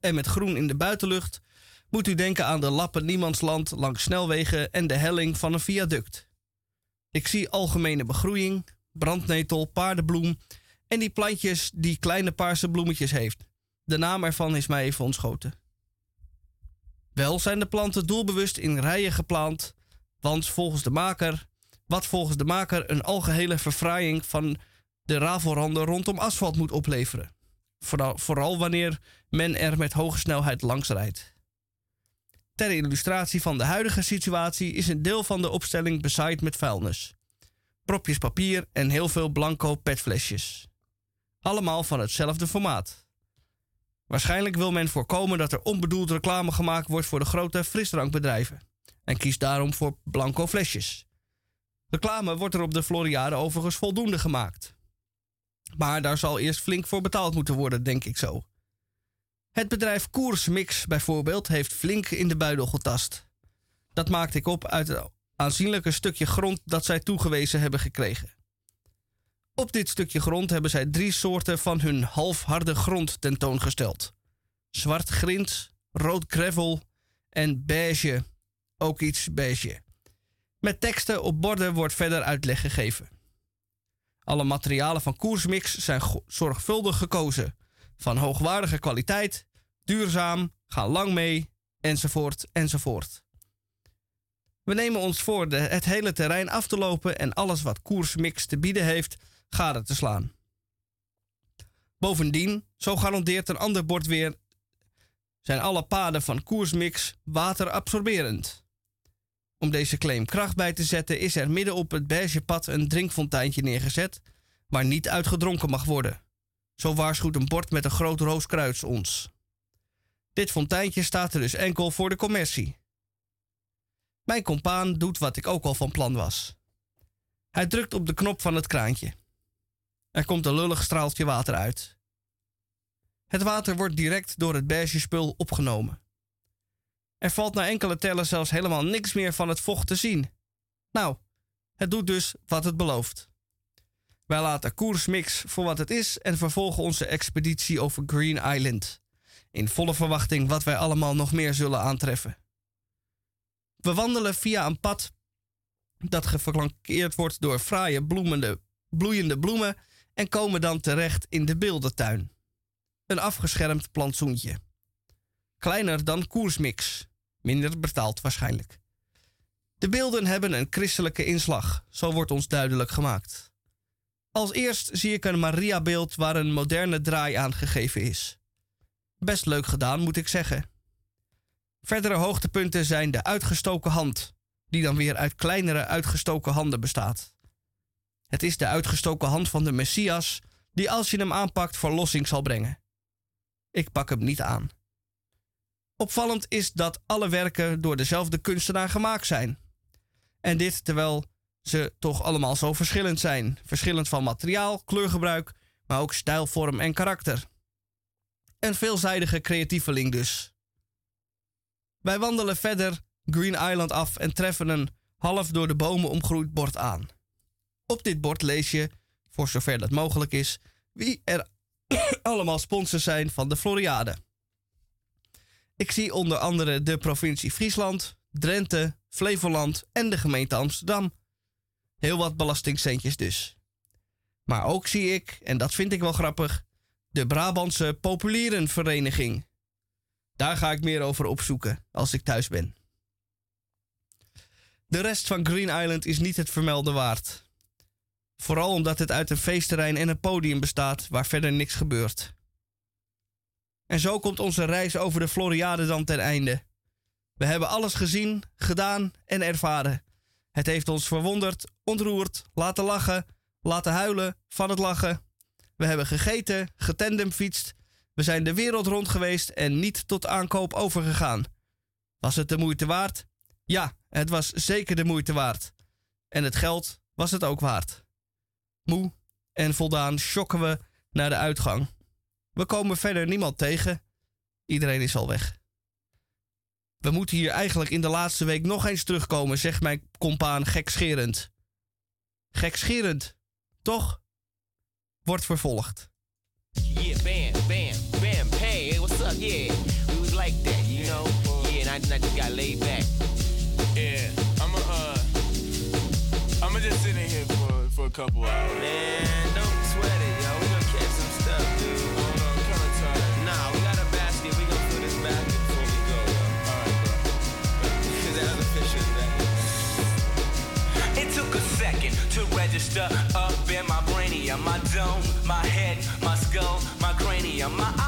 En met groen in de buitenlucht moet u denken aan de lappen niemandsland langs snelwegen en de helling van een viaduct. Ik zie algemene begroeiing, brandnetel, paardenbloem en die plantjes die kleine paarse bloemetjes heeft. De naam ervan is mij even ontschoten. Wel zijn de planten doelbewust in rijen geplant, want volgens de maker, wat volgens de maker een algehele verfraaiing van de rafelranden rondom asfalt moet opleveren. Vooral, vooral wanneer men er met hoge snelheid langs rijdt. Ter illustratie van de huidige situatie is een deel van de opstelling bezaaid met vuilnis. Propjes papier en heel veel blanco petflesjes. Allemaal van hetzelfde formaat. Waarschijnlijk wil men voorkomen dat er onbedoeld reclame gemaakt wordt voor de grote frisdrankbedrijven. En kiest daarom voor blanco flesjes. Reclame wordt er op de Floriade overigens voldoende gemaakt. Maar daar zal eerst flink voor betaald moeten worden, denk ik zo. Het bedrijf Koersmix bijvoorbeeld heeft flink in de buidel getast. Dat maakte ik op uit het aanzienlijke stukje grond dat zij toegewezen hebben gekregen. Op dit stukje grond hebben zij drie soorten van hun halfharde grond tentoongesteld: zwart grind, rood gravel en beige, ook iets beige. Met teksten op borden wordt verder uitleg gegeven. Alle materialen van Koersmix zijn zorgvuldig gekozen, van hoogwaardige kwaliteit, duurzaam, gaan lang mee, enzovoort, enzovoort. We nemen ons voor de, het hele terrein af te lopen en alles wat Koersmix te bieden heeft gade te slaan. Bovendien, zo garandeert een ander bord weer, zijn alle paden van koersmix waterabsorberend. Om deze claim kracht bij te zetten is er midden op het beige pad een drinkfonteintje neergezet waar niet uitgedronken mag worden. Zo waarschuwt een bord met een groot rooskruis ons. Dit fonteintje staat er dus enkel voor de commercie. Mijn compaan doet wat ik ook al van plan was. Hij drukt op de knop van het kraantje. Er komt een lullig straaltje water uit. Het water wordt direct door het beige spul opgenomen. Er valt na enkele tellen zelfs helemaal niks meer van het vocht te zien. Nou, het doet dus wat het belooft. Wij laten koersmix voor wat het is en vervolgen onze expeditie over Green Island. In volle verwachting wat wij allemaal nog meer zullen aantreffen. We wandelen via een pad dat geflankeerd wordt door fraaie bloemende, bloeiende bloemen en komen dan terecht in de beeldentuin. Een afgeschermd plantsoentje. Kleiner dan koersmix, minder betaald waarschijnlijk. De beelden hebben een christelijke inslag, zo wordt ons duidelijk gemaakt. Als eerst zie ik een Maria-beeld waar een moderne draai aan gegeven is. Best leuk gedaan, moet ik zeggen. Verdere hoogtepunten zijn de uitgestoken hand, die dan weer uit kleinere uitgestoken handen bestaat. Het is de uitgestoken hand van de Messias, die als je hem aanpakt verlossing zal brengen. Ik pak hem niet aan. Opvallend is dat alle werken door dezelfde kunstenaar gemaakt zijn. En dit terwijl ze toch allemaal zo verschillend zijn. Verschillend van materiaal, kleurgebruik, maar ook stijl, vorm en karakter. Een veelzijdige creatieveling dus. Wij wandelen verder Green Island af en treffen een half door de bomen omgroeid bord aan. Op dit bord lees je, voor zover dat mogelijk is, wie er allemaal sponsors zijn van de Floriade. Ik zie onder andere de provincie Friesland, Drenthe, Flevoland en de gemeente Amsterdam. Heel wat belastingcentjes dus. Maar ook zie ik, en dat vind ik wel grappig, de Brabantse Populierenvereniging. Daar ga ik meer over opzoeken als ik thuis ben. De rest van Green Island is niet het vermelden waard. Vooral omdat het uit een feestterrein en een podium bestaat waar verder niks gebeurt. En zo komt onze reis over de Floriade dan ten einde. We hebben alles gezien, gedaan en ervaren. Het heeft ons verwonderd, ontroerd, laten lachen, laten huilen van het lachen. We hebben gegeten, getandemfietst. We zijn de wereld rond geweest en niet tot aankoop overgegaan. Was het de moeite waard? Ja, het was zeker de moeite waard. En het geld was het ook waard. Moe en voldaan schokken we naar de uitgang. We komen verder niemand tegen. Iedereen is al weg. We moeten hier eigenlijk in de laatste week nog eens terugkomen, zegt mijn compaan gekscherend. Gekscherend, toch? Wordt vervolgd. Yeah, bam, bam, bam, hey, what's up, yeah. We was like that, you know? Yeah, and I, I just got laid back. Yeah, I'm a, uh, I'm just sit in here for, for a couple hours. Man, don't sweat it. up, in my brainium, my dome, my head, my skull, my cranium, my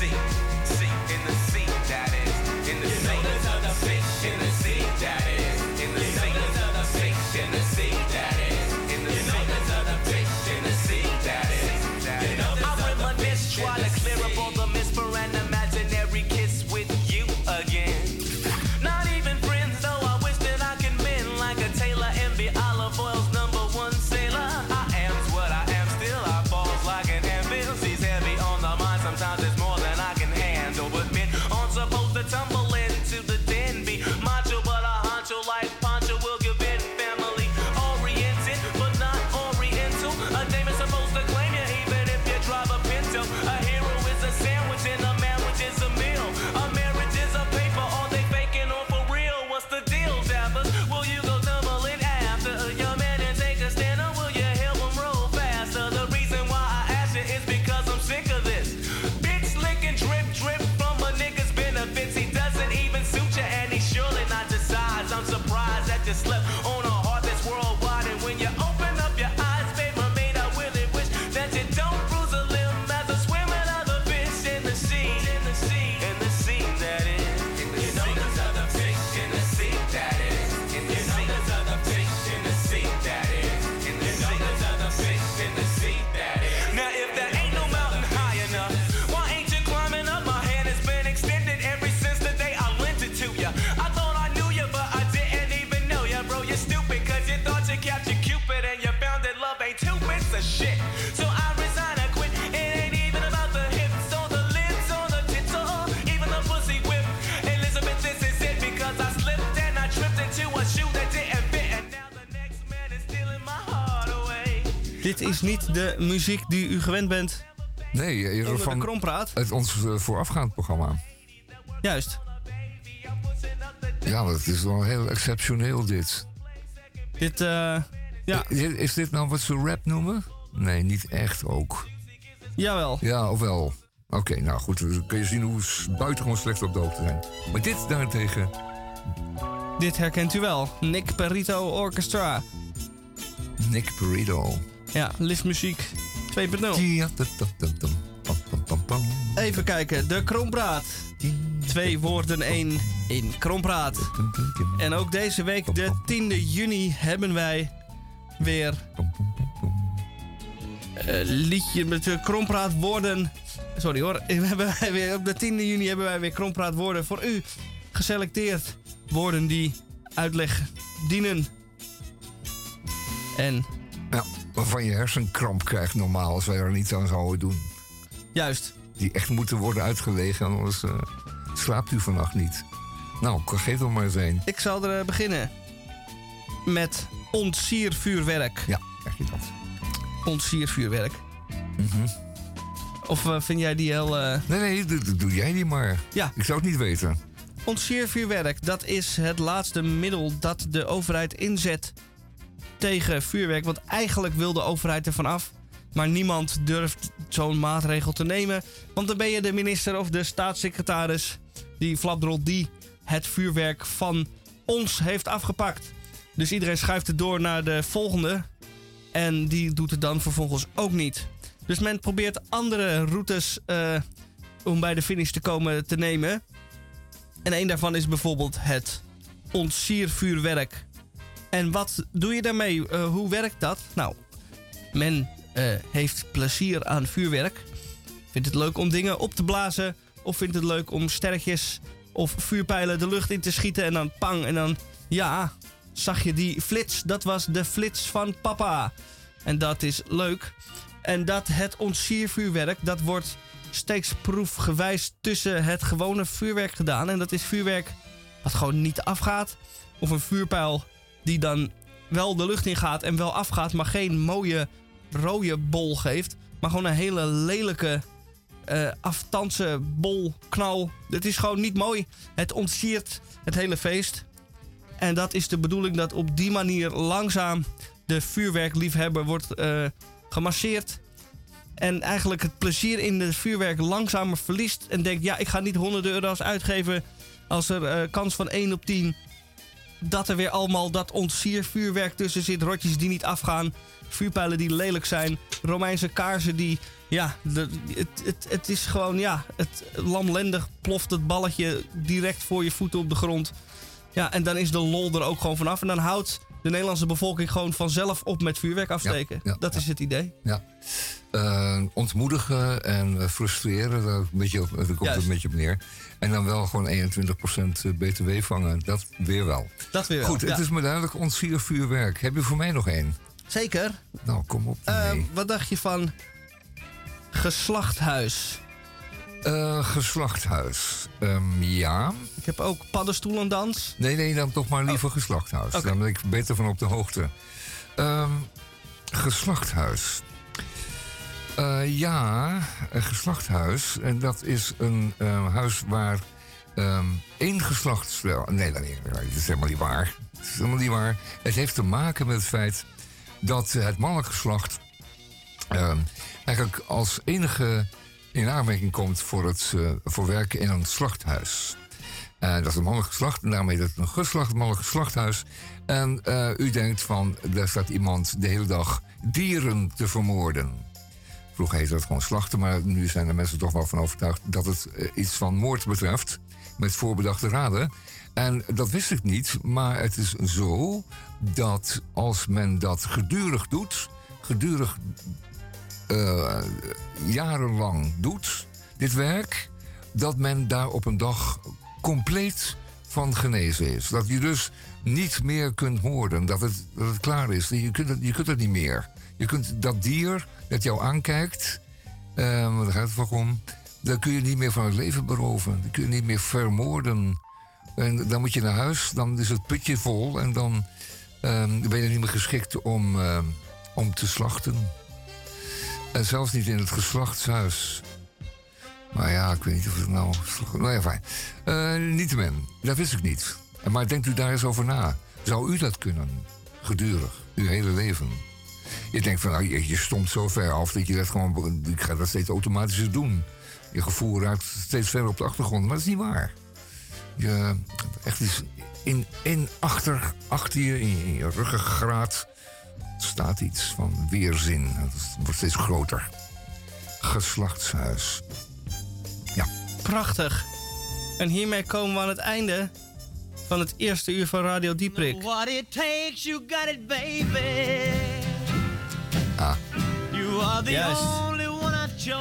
magazines. dit is niet de muziek die u gewend bent. Nee, eh, eerder van de krompraat. het ons eh, voorafgaand programma. Juist. Ja, dat is wel heel exceptioneel dit. Dit, eh ja. Eh, is dit nou wat ze rap noemen? Nee, niet echt ook. Jawel. Ja, ofwel. Oké, nou goed, dan kun je zien hoe buitengewoon slecht op de hoogte zijn. Maar dit daarentegen... Dit herkent u wel. Nick Perito Orchestra. Nick Perito. Ja, liftmuziek 2.0. Even kijken, de Krompraat. Twee woorden, één in Krompraat. En ook deze week, de 10e juni, hebben wij weer eh, liedje met de Krompraat woorden. Sorry hoor, hebben weer, op de 10e juni hebben wij weer Krompraat woorden voor u geselecteerd. Woorden die uitleg dienen. En waarvan je hersenkramp krijgt normaal als wij er niet aan zouden doen. Juist. Die echt moeten worden uitgelegen, anders eh, slaapt u vannacht niet. Nou, geef er maar eens een. Ik zal er eh, beginnen met ontsiervuurwerk. Ja, krijg je dat. Ontsiervuurwerk. Mhm. Of eh, vind jij die heel... Nee, nee, doe, doe, jij die maar. Ja. Ik zou het niet weten. Ontsiervuurwerk dat is het laatste middel dat de overheid inzet tegen vuurwerk. Want eigenlijk wil de overheid ervan af. Maar niemand durft zo'n maatregel te nemen. Want dan ben je de minister of de staatssecretaris, die flapdrol, die het vuurwerk van ons heeft afgepakt. Dus iedereen schuift het door naar de volgende. En die doet het dan vervolgens ook niet. Dus men probeert andere routes eh, om bij de finish te komen te nemen. En een daarvan is bijvoorbeeld het ontsiervuurwerk. En wat doe je daarmee? Eh, hoe werkt dat? Nou, men eh, heeft plezier aan vuurwerk. Vindt het leuk om dingen op te blazen. Of vindt het leuk om sterretjes of vuurpijlen de lucht in te schieten. En dan pang. En dan, ja, zag je die flits? Dat was de flits van papa. En dat is leuk. En dat het ontsiervuurwerk, dat wordt steeds proefgewijs tussen het gewone vuurwerk gedaan. En dat is vuurwerk wat gewoon niet afgaat. Of een vuurpijl die dan wel de lucht in gaat en wel afgaat, maar geen mooie rode bol geeft. Maar gewoon een hele lelijke eh aftanse bol, knal. Het is gewoon niet mooi. Het ontsiert het hele feest. En dat is de bedoeling dat op die manier langzaam de vuurwerkliefhebber wordt eh, gemasseerd. En eigenlijk het plezier in het vuurwerk langzamer verliest. En denkt, ja, ik ga niet honderden euro's uitgeven als er eh, kans van 1 op 10 dat er weer allemaal dat ontsiervuurwerk tussen zit. Rotjes die niet afgaan. Vuurpijlen die lelijk zijn. Romeinse kaarsen die. Ja, de, het, het, het is gewoon. Ja, het lamlendig ploft het balletje direct voor je voeten op de grond. Ja, en dan is de lol er ook gewoon vanaf. En dan houdt de Nederlandse bevolking gewoon vanzelf op met vuurwerk afsteken. Ja, ja, dat ja. is het idee. Ja. Eh, ontmoedigen en eh, frustreren, daar, een beetje op, daar komt het een beetje op neer. En dan wel gewoon 21% BTW vangen, dat weer wel. Dat weer wel. Goed, het ja. is me duidelijk ontsier vuurwerk. Heb je voor mij nog één? Zeker. Nou, kom op. Eh, wat dacht je van geslachthuis? Eh, geslachthuis. Ehm, ja. Ik heb ook paddenstoelendans. Nee, nee, dan toch maar liever geslachthuis. Oh. Oké. Daar ben ik beter van op de hoogte. Ehm, geslachthuis. Eh, ja, een geslachthuis. En dat is een eh, huis waar ehm, één geslachtsspel... Nee, nee, dat is helemaal niet waar. Het is helemaal niet waar. Het heeft te maken met het feit dat het mannelijk geslacht... ehm, eigenlijk als enige in aanmerking komt voor het eh, voor werken in een slachthuis. Eh, dat is een mannelijk geslacht en daarmee is het een geslacht, mannelijk geslachthuis. En eh, u denkt van, daar staat iemand de hele dag dieren te vermoorden. Vroeger heette dat gewoon slachten, maar nu zijn er mensen toch wel van overtuigd dat het eh, iets van moord betreft. Met voorbedachte raden. En dat wist ik niet, maar het is zo dat als men dat gedurig doet, gedurig eh, jarenlang doet, dit werk, dat men daar op een dag compleet van genezen is. Dat je dus niet meer kunt horen, dat het, dat het klaar is. Je kunt het, je kunt het niet meer. Je kunt dat dier dat jou aankijkt, eh, want daar gaat het vaak om, daar kun je niet meer van het leven beroven. Dat kun je niet meer vermoorden. En dan moet je naar huis, dan is het putje vol en dan eh, ben je niet meer geschikt om, eh, om te slachten. En zelfs niet in het geslachtshuis. Maar ja, ik weet niet of het nou... Nou ja, fijn. Eh Niettemin, dat wist ik niet. Maar denkt u daar eens over na. Zou u dat kunnen? Gedurig, uw hele leven. Je denkt van, nou, je, je stomt zo ver af dat je dat gewoon... Ik ga dat steeds automatisch doen. Je gevoel raakt steeds verder op de achtergrond. Maar dat is niet waar. Je, echt is in, in achter, achter je, in je, in je ruggengraat staat iets van weerzin. Het wordt steeds groter. Geslachtshuis. Ja. Prachtig. En hiermee komen we aan het einde van het eerste uur van Radio Dieprik. What it takes, you got it, baby. Ah. You are the Juist. only one I've chose.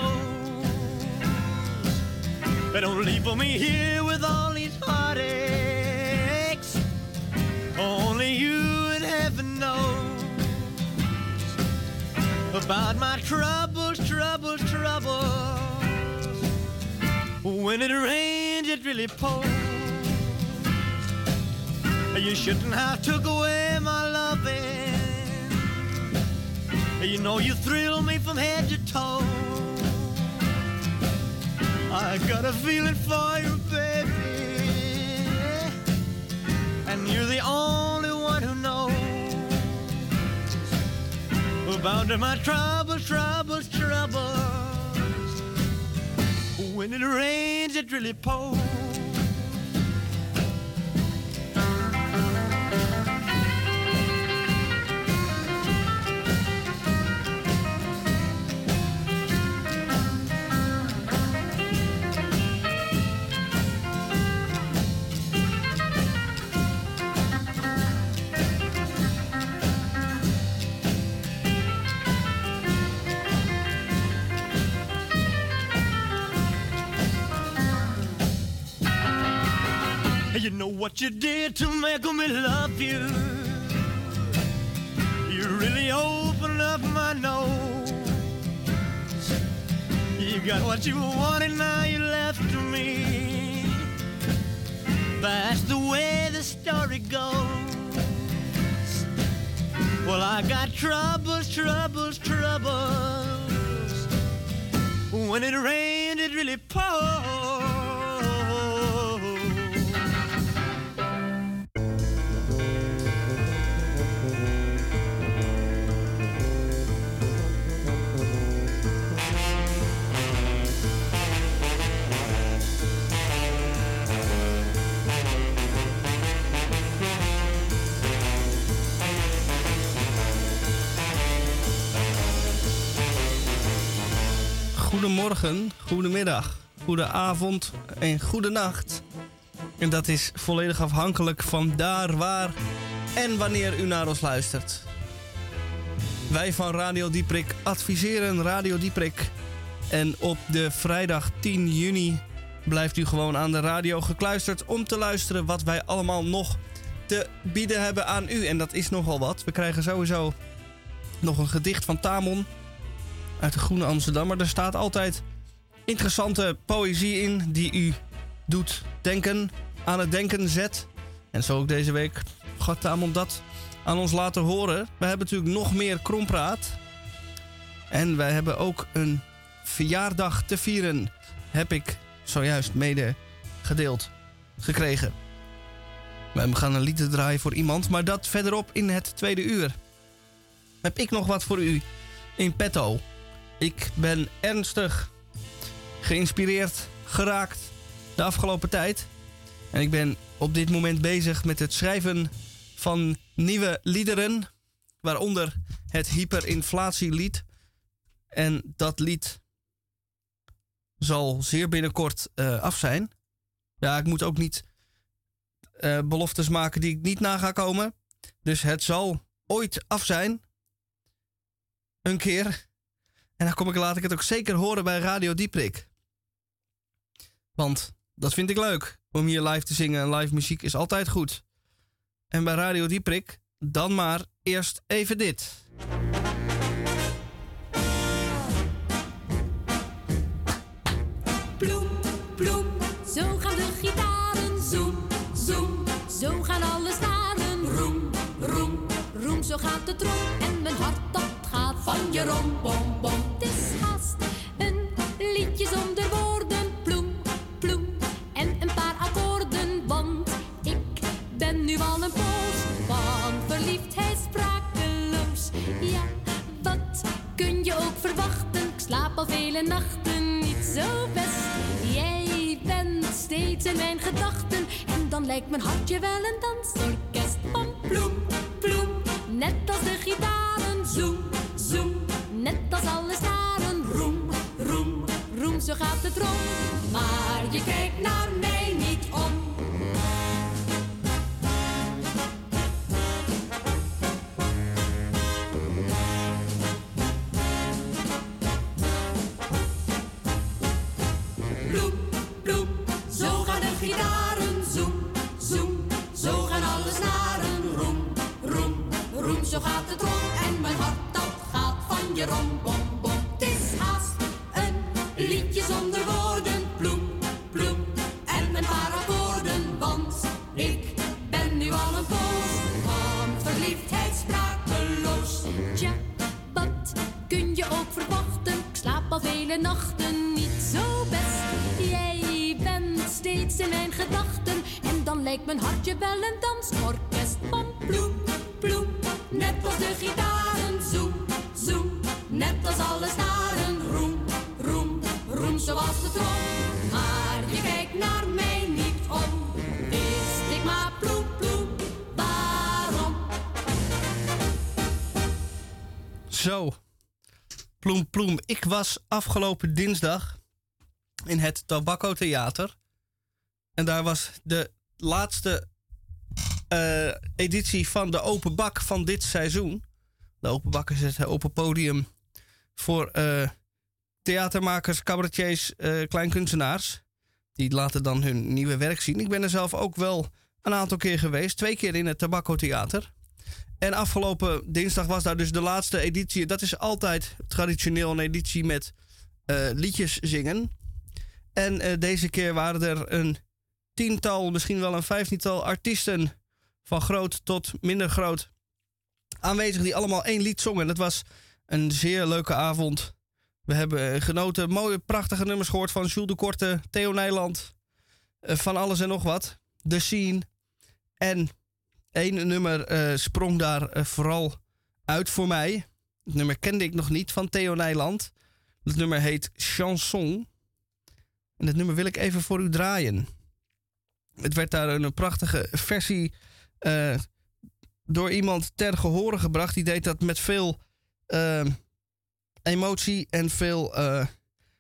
But don't leave me here with all these heartaches. Only you in heaven knows about my troubles, troubles, troubles. When it rains, it really pours. You shouldn't have took away my loving. You know you thrill me from head to toe. I got a feeling for you, baby. And you're the only one who knows about my troubles, troubles, troubles. When it rains, it really pours. You know what you did to make me love you. You really opened up my nose. You got what you wanted, now you left me. That's the way the story goes. Well, I got troubles, troubles, troubles. When it rained, it really poured. Goedemorgen, goedemiddag, goedenavond en goedenacht. En dat is volledig afhankelijk van daar, waar en wanneer u naar ons luistert. Wij van Radio Dieprik adviseren Radio Dieprik. En op de vrijdag 10 juni blijft u gewoon aan de radio gekluisterd om te luisteren wat wij allemaal nog te bieden hebben aan u. En dat is nogal wat. We krijgen sowieso nog een gedicht van Tamon uit de Groene Amsterdammer. Er staat altijd interessante poëzie in die u doet denken, aan het denken zet. En zo ook deze week gaat Tamon dat aan ons laten horen. We hebben natuurlijk nog meer krompraat. En wij hebben ook een verjaardag te vieren. Heb ik zojuist mede gedeeld gekregen. We gaan een lied draaien voor iemand, maar dat verderop in het tweede uur. Heb ik nog wat voor u in petto? Ik ben ernstig geïnspireerd geraakt de afgelopen tijd. En ik ben op dit moment bezig met het schrijven van nieuwe liederen. Waaronder het hyperinflatielied. En dat lied zal zeer binnenkort eh, af zijn. Ja, ik moet ook niet eh, beloftes maken die ik niet na ga komen. Dus het zal ooit af zijn. Een keer. En dan kom ik, laat ik het ook zeker horen bij Radio Dieprik. Want dat vind ik leuk. Om hier live te zingen en live muziek is altijd goed. En bij Radio Dieprik dan maar eerst even dit. Zo gaan de gitaren. Zoem, zoem, zo gaan alle staren. Roem, roem, roem, zo gaat de trom. En mijn hart van je bom, bom. Het is haast een liedje zonder woorden. Ploem, ploem, en een paar akkoorden. Want ik ben nu al een poos van verliefdheid sprakeloos. Ja, wat kun je ook verwachten? Ik slaap al vele nachten niet zo best. Jij bent steeds in mijn gedachten. En dan lijkt mijn hartje wel een dansorkest. Van ploem, ploem, net als de gitaren. Zoem, zoem, net als alle staren. Roem, roem, roem, zo gaat het rond. Maar je kijkt naar mij niet om. Bloem, bloem, zo gaan de gitaren. Zoem, zoem, zo gaan alle snaren. Roem, roem, roem, zo gaat het rond. Je rom, bom, bom. Het is haast een liedje zonder woorden. Bloem, bloem, en een paar akkoorden. Want ik ben nu al een poos van verliefdheid sprakeloos. Tja, wat kun je ook verwachten? Ik slaap al vele nachten niet zo best. Jij bent steeds in mijn gedachten. En dan lijkt mijn hartje wel een dansorkest. Van ploem, ploem, net als de gitaren. Zoem, zoem, net als alle staren. Roem, roem, roem zoals de trom. Maar je kijkt naar mij niet om. Wist ik maar ploem, ploem, waarom? Zo. Ploem, ploem. Ik was afgelopen dinsdag in het Tobacco Theater. En daar was de laatste eh, editie van de Open Bak van dit seizoen. De Open Bak is het open podium voor eh, theatermakers, cabaretiers, eh kleinkunstenaars. Die laten dan hun nieuwe werk zien. Ik ben er zelf ook wel een aantal keer geweest. Twee keer in het Tobacco Theater. En afgelopen dinsdag was daar dus de laatste editie. Dat is altijd traditioneel een editie met eh, liedjes zingen. En deze keer waren er een tiental, misschien wel een vijftiental artiesten. Van groot tot minder groot aanwezig die allemaal één lied zongen. Dat was een zeer leuke avond. We hebben genoten, mooie, prachtige nummers gehoord van Jules de Korte, Theo Nijland, eh, van alles en nog wat. The Scene. En één nummer eh, sprong daar eh, vooral uit voor mij. Het nummer kende ik nog niet van Theo Nijland. Het nummer heet Chanson. En het nummer wil ik even voor u draaien. Het werd daar een prachtige versie eh, door iemand ter gehore gebracht. Die deed dat met veel eh, emotie en veel. eh,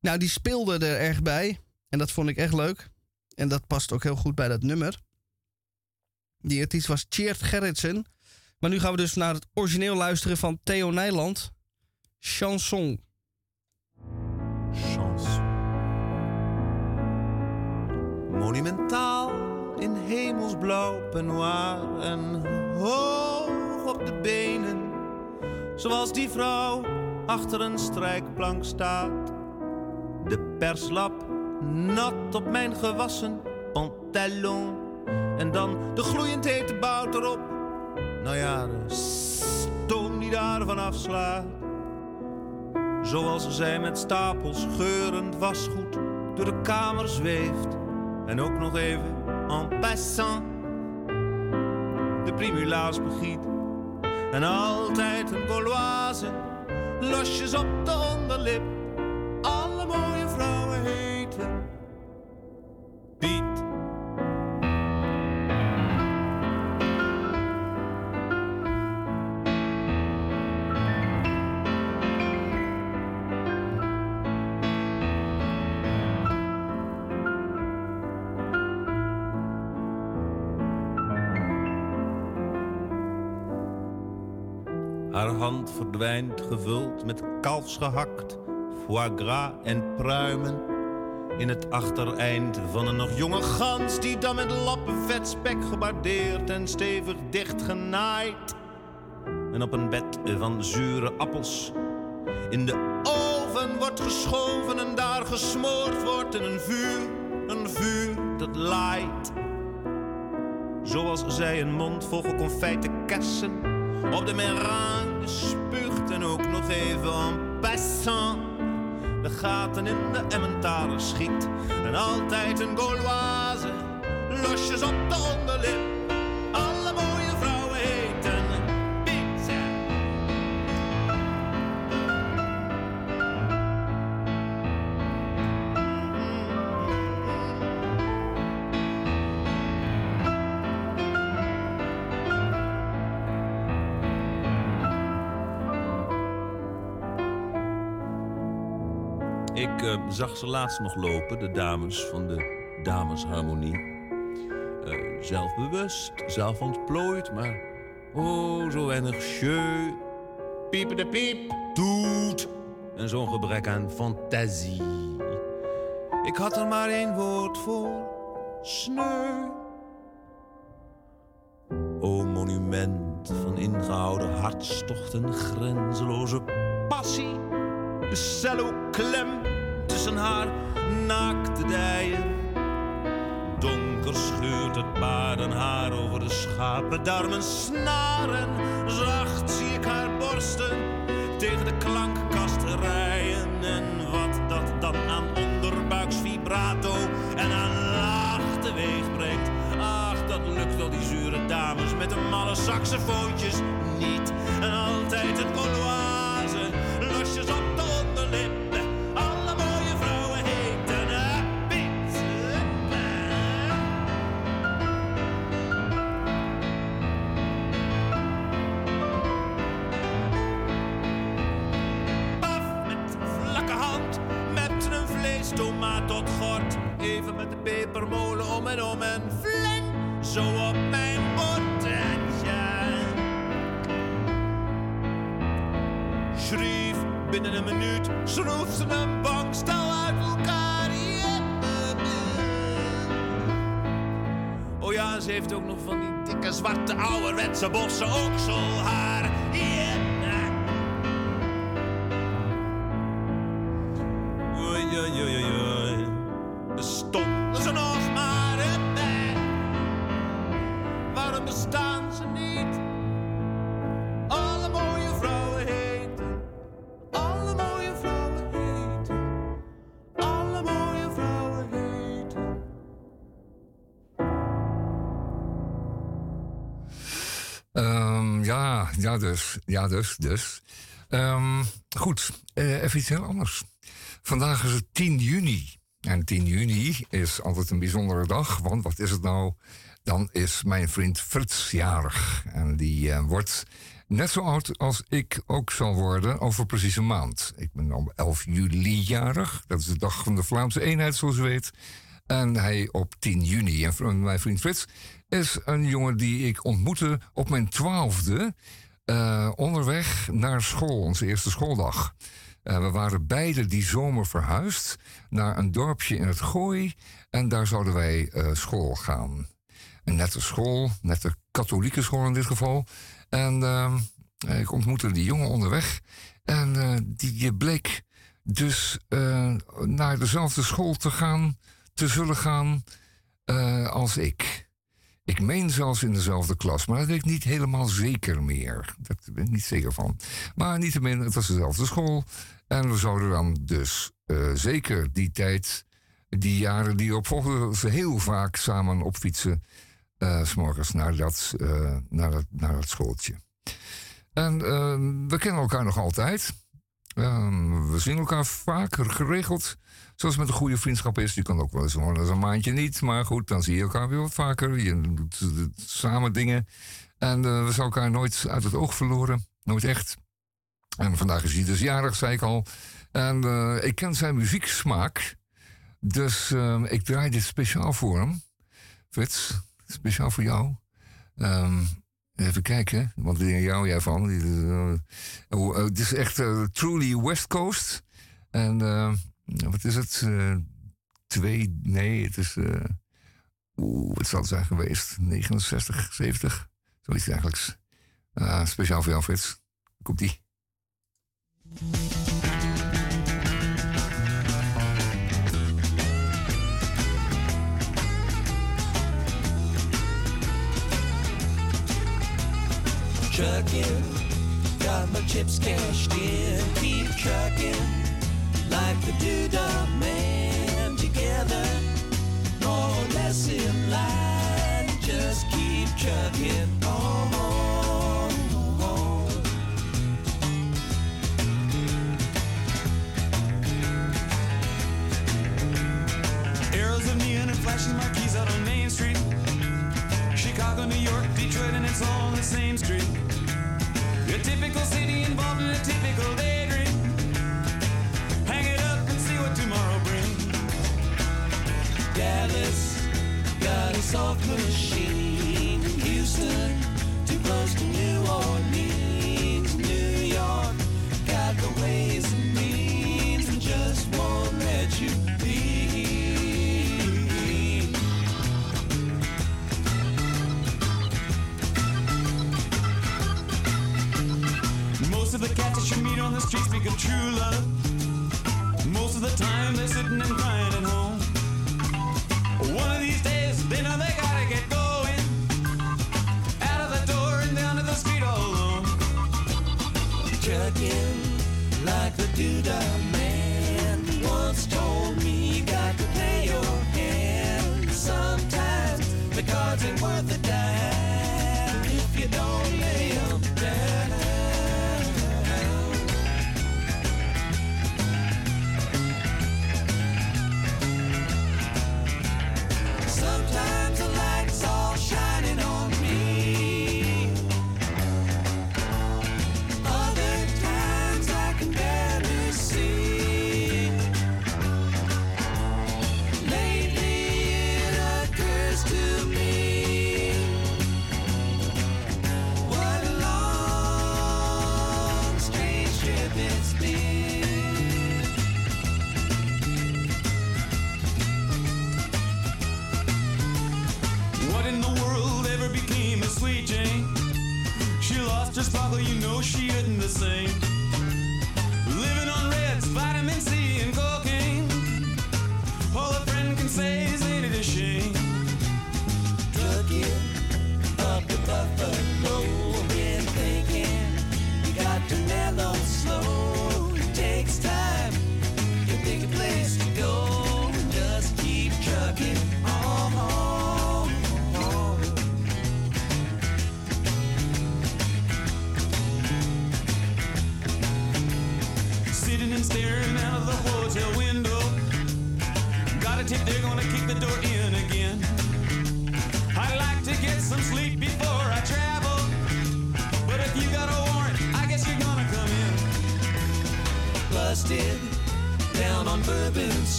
nou, die speelde er erg bij. En dat vond ik echt leuk. En dat past ook heel goed bij dat nummer. Die artiest was Tjeerd Gerritsen. Maar nu gaan we dus naar het origineel luisteren van Theo Nijland. Chanson. Chanson. Monumentaal in hemelsblauw peignoir en hoog op de benen. Zoals die vrouw achter een strijkplank staat. De perslap nat op mijn gewassen pantalon. En dan de gloeiend hete bout erop. Nou ja, de stoom die daarvan afslaat. Zoals zij met stapels geurend wasgoed door de kamer zweeft. En ook nog even en passant de primula's begiet. En altijd een Gauloise, losjes op de onderlip. Verdwijnt gevuld met kalfsgehakt, foie gras en pruimen. In het achtereind van een nog jonge gans die dan met lappen vet spek gebardeerd en stevig dicht genaaid. En op een bed van zure appels in de oven wordt geschoven en daar gesmoord wordt in een vuur, een vuur dat laait. Zoals zij een mond vol geconfijte kersen op de meringue spuugt en ook nog even en passant de gaten in de emmentaler schiet. En altijd een Gauloise, losjes op de zag ze laatst nog lopen, de dames van de Damesharmonie. Eh, zelfbewust, zelfontplooid, maar oh, zo weinig sjeu. Piepen de piep, doet. En zo'n gebrek aan fantasie. Ik had er maar één woord voor, sneu. O monument van ingehouden hartstochten, grenzeloze passie. De cello klem tussen haar naakte dijen. Donker scheurt het paardenhaar over de schapendarmen snaren. Zacht zie ik haar borsten tegen de klankkast rijden. En wat dat dan aan onderbuiksvibrato en aan laag teweeg brengt. Ach, dat lukt wel die zure dames met de malle saxofoontjes niet. En altijd het Gauloise, pepermolen om en om en flink zo op mijn bordetje. Schreef binnen een minuut, schroef ze een bankstel uit elkaar. Oh ja, ze heeft ook nog van die dikke zwarte ouderwetse bossen ook zo haar. Ja, dus. Ja, dus, dus. Ehm, goed, eh, even iets heel anders. Vandaag is het 10 juni. En 10 juni is altijd een bijzondere dag, want wat is het nou? Dan is mijn vriend Frits jarig. En die eh, wordt net zo oud als ik ook zal worden over precies een maand. Ik ben op 11 juli jarig. Dat is de dag van de Vlaamse eenheid, zoals u weet. En hij op 10 juni. En mijn vriend Frits is een jongen die ik ontmoette op mijn twaalfde. Eh, onderweg naar school, onze eerste schooldag. Eh, we waren beide die zomer verhuisd naar een dorpje in het Gooi. En daar zouden wij eh, school gaan. Een nette school, nette katholieke school in dit geval. En ehm, ik ontmoette die jongen onderweg. En die bleek dus naar dezelfde school te gaan, te zullen gaan als ik. Ik meen zelfs in dezelfde klas, maar dat weet ik niet helemaal zeker meer. Daar ben ik niet zeker van. Maar niettemin, het was dezelfde school. En we zouden dan dus eh, zeker die tijd, die jaren die op volgden, ze heel vaak samen opfietsen. eh, s s'morgens naar dat, eh, naar, dat, naar dat schooltje. En we kennen elkaar nog altijd. Ehm, we zien elkaar vaker geregeld. Zoals het met een goede vriendschap is. Je kan ook wel eens gewoon eens een maandje niet. Maar goed, dan zie je elkaar weer wat vaker. Je doet eh, samen dingen. En eh, we zijn elkaar nooit uit het oog verloren. Nooit echt. En vandaag is hij dus jarig, zei ik al. En eh, ik ken zijn muzieksmaak. Dus ik draai dit speciaal voor hem. Frits, speciaal voor jou. Ehm, even kijken, wat leer jou jij van? Eh, oh, Het is echt truly West Coast. En wat is het? Eh, twee, nee, het is... eh Oeh, wat zal het zijn geweest? 69, 70? Zoiets eigenlijk. Ah, speciaal voor jou, Frits. Komt die. trucking. Got my chips cashed in. Keep trucking like the doodah man. Together, more or less in line. Just keep trucking on. Arrows of neon and flashing marquees out on Main Street. Chicago, New York, Detroit, and it's all on the same street. Soft machine. Houston, too close to New Orleans. New York got the ways and means and just won't let you be. Most of the cats that you meet on the streets speak of true love. Most of the time they're sitting and crying like the doodah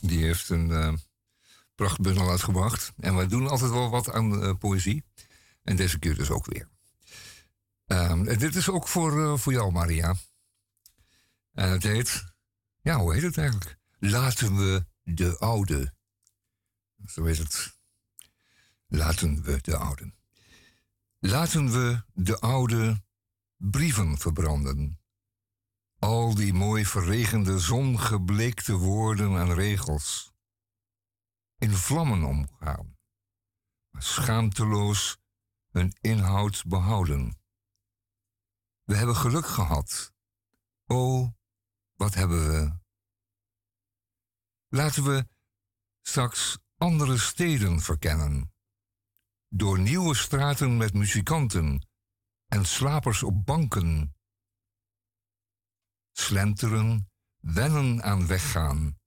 Die heeft een eh, prachtbundel uitgebracht. En wij doen altijd wel wat aan eh, poëzie. En deze keer dus ook weer. Ehm, dit is ook voor, eh, voor jou, Maria. Het heet, ja, hoe heet het eigenlijk? Laten we de oude. Zo is het. Laten we de oude. Laten we de oude brieven verbranden al die mooi verregende zongebleekte woorden en regels. In vlammen omgaan, maar schaamteloos hun inhoud behouden. We hebben geluk gehad. O, wat hebben we? Laten we straks andere steden verkennen. Door nieuwe straten met muzikanten en slapers op banken slenteren, wennen aan weggaan.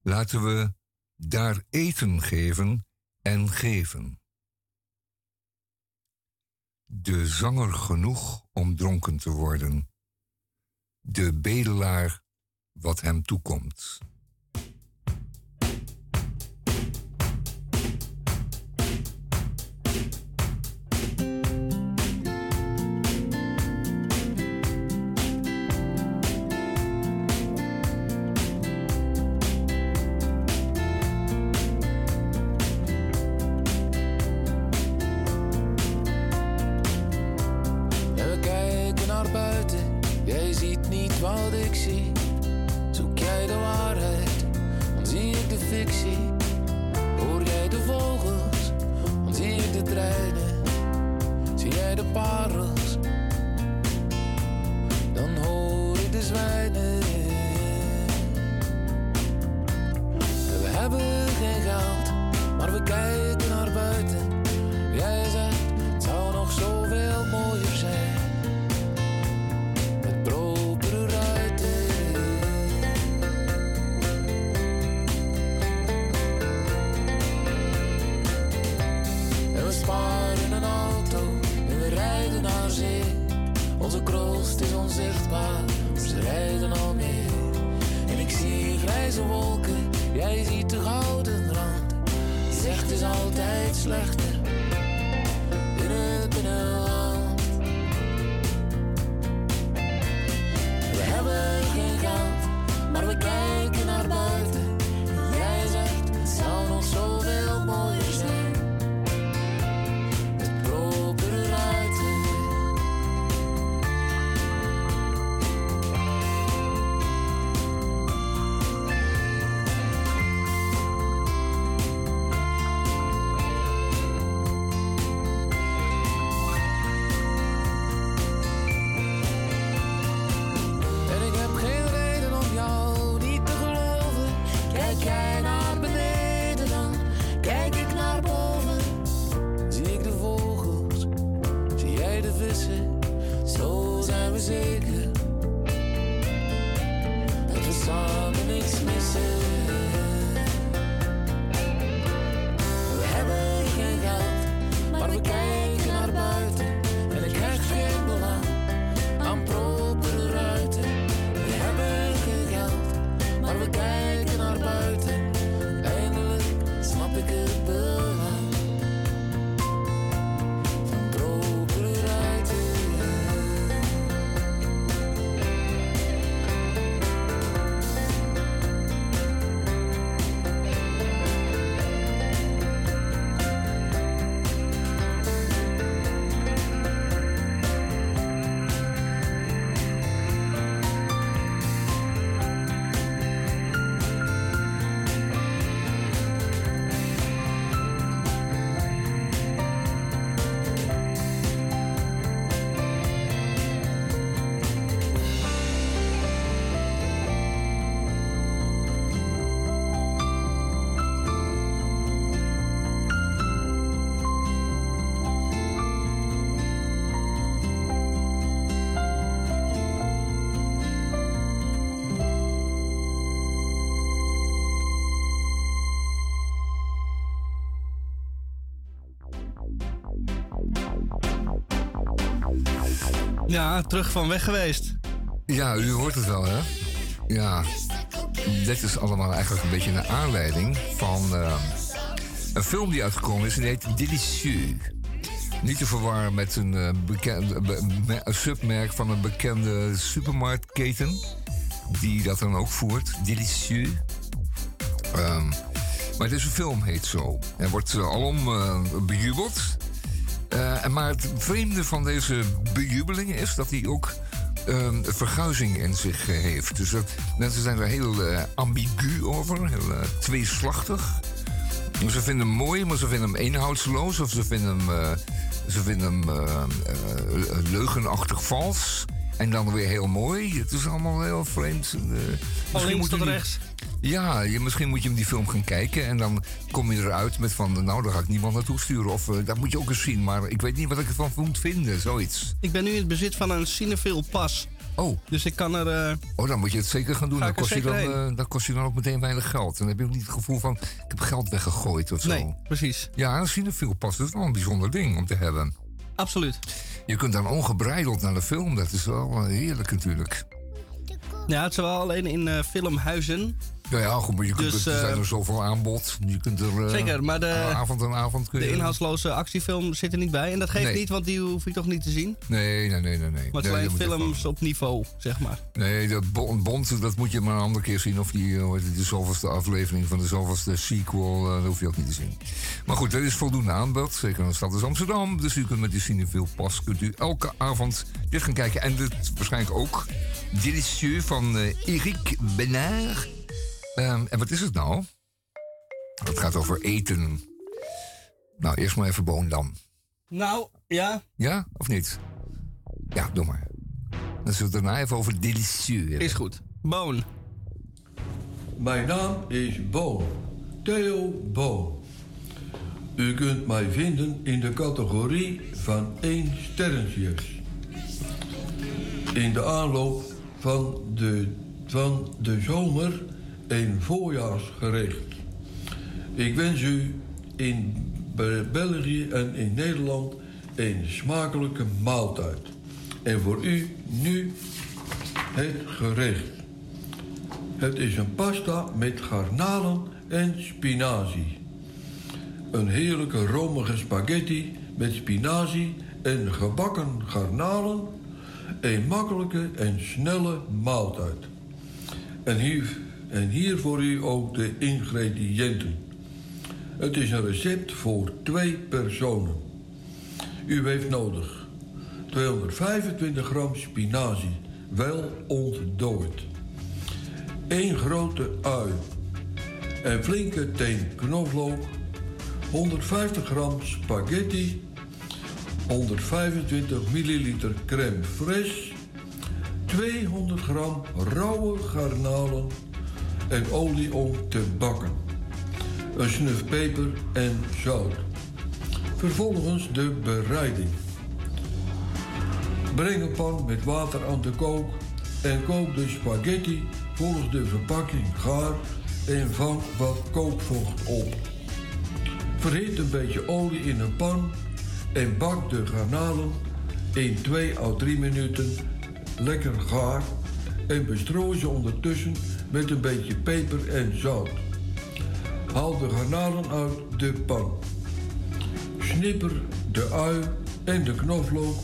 Laten we daar eten geven en geven. De zanger genoeg om dronken te worden. De bedelaar wat hem toekomt. Ja, terug van weg geweest. Ja, u hoort het wel, hè? Ja. Dit is allemaal eigenlijk een beetje een aanleiding van eh, een film die uitgekomen is die heet Delicieux. Niet te verwarren met een, eh, bekende, be- me- een submerk van een bekende supermarktketen. Die dat dan ook voert. Delicieux. Ehm, maar deze film heet zo. En wordt uh, alom bejubeld. Eh, maar het vreemde van deze bejubeling is dat hij ook ehm, verguizing in zich eh, heeft. Dus dat, mensen zijn er heel eh, ambigu over, heel tweeslachtig. Ze vinden hem mooi, maar ze vinden hem inhoudsloos. Of ze vinden hem, ze vinden hem eh, eh, leugenachtig vals. En dan weer heel mooi. Het is allemaal heel vreemd. Eh, misschien links moet tot rechts. Ja, je, misschien moet je hem die film gaan kijken. En dan kom je eruit met van... Nou, daar ga ik niemand naartoe sturen. Of eh, dat moet je ook eens zien. Maar ik weet niet wat ik ervan moet vinden. Zoiets. Ik ben nu in het bezit van een Cinefil pas. Oh. Dus ik kan er... eh, Oh, dan moet je het zeker gaan doen. Dan kost, je dan, dan kost je dan ook meteen weinig geld. Dan heb je ook niet het gevoel van... Ik heb geld weggegooid of zo. Nee, precies. Ja, een cinefiel pas. Dat is wel een bijzonder ding om te hebben. Absoluut. Je kunt dan ongebreideld naar de film. Dat is wel eh, heerlijk natuurlijk. Ja, het is wel alleen in eh, filmhuizen. Ja, ja, goed, maar je kunt, Dus, er zijn eh, er zoveel aanbod. Je kunt er... eh, Zeker, maar de- Avond en avond kun je... De inhoudsloze actiefilm zit er niet bij. En dat geeft Nee. niet, want die hoef je toch niet te zien. Nee, nee, nee, nee. nee. Maar het Nee, zijn films op niveau, zeg maar. Nee, dat Bond, dat moet je maar een andere keer zien. Of die, eh, de zoveelste aflevering van de zoveelste sequel, eh, dat hoef je ook niet te zien. Maar goed, er is voldoende aanbod. Zeker in de stad als Amsterdam. Dus u kunt met die Cineville Pas kunt u elke avond dit gaan kijken. En dit waarschijnlijk ook Delicieux van eh Eric Benard. Ehm, en wat is het nou? Het gaat over eten. Nou, eerst maar even Boon dan. Nou, ja. Ja, of niet? Ja, doe maar. Dan zullen we het daarna even over Delicieux hebben. Is goed. Boon. Mijn naam is Bo. Theo Bo. U kunt mij vinden in de categorie van één sterrentjes. In de aanloop van de, van de zomer een voorjaarsgerecht. Ik wens u in Be- België en in Nederland een smakelijke maaltijd. En voor u nu het gerecht. Het is een pasta met garnalen en spinazie. Een heerlijke romige spaghetti met spinazie en gebakken garnalen. Een makkelijke en snelle maaltijd. En hier, en hier voor u ook de ingrediënten. Het is een recept voor twee personen. U heeft nodig 225 gram spinazie, wel ontdooid. 1 grote ui. Een flinke teen knoflook. 150 gram spaghetti. 125 milliliter crème fraîche. 200 gram rauwe garnalen en olie om te bakken. Een snuf peper en zout. Vervolgens de bereiding. Breng een pan met water aan de kook en kook de spaghetti volgens de verpakking gaar en vang wat kookvocht op. Verhit een beetje olie in een pan en bak de garnalen in 2 à 3 minuten lekker gaar en bestrooi ze ondertussen met een beetje peper en zout. Haal de garnalen uit de pan. Snipper de ui en de knoflook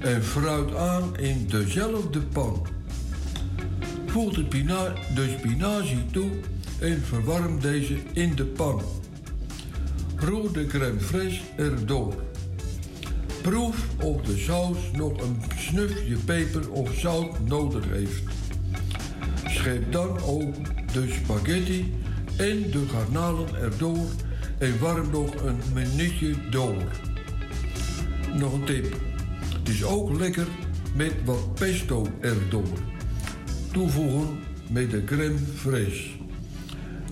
en fruit aan in dezelfde pan. Voeg de, pina- de spinazie toe en verwarm deze in de pan. Roer de crème fraîche erdoor. Proef of de saus nog een snufje peper of zout nodig heeft. Scheep dan ook de spaghetti en de garnalen erdoor en warm nog een minuutje door. Nog een tip. Het is ook lekker met wat pesto erdoor. Toevoegen met de crème fraîche.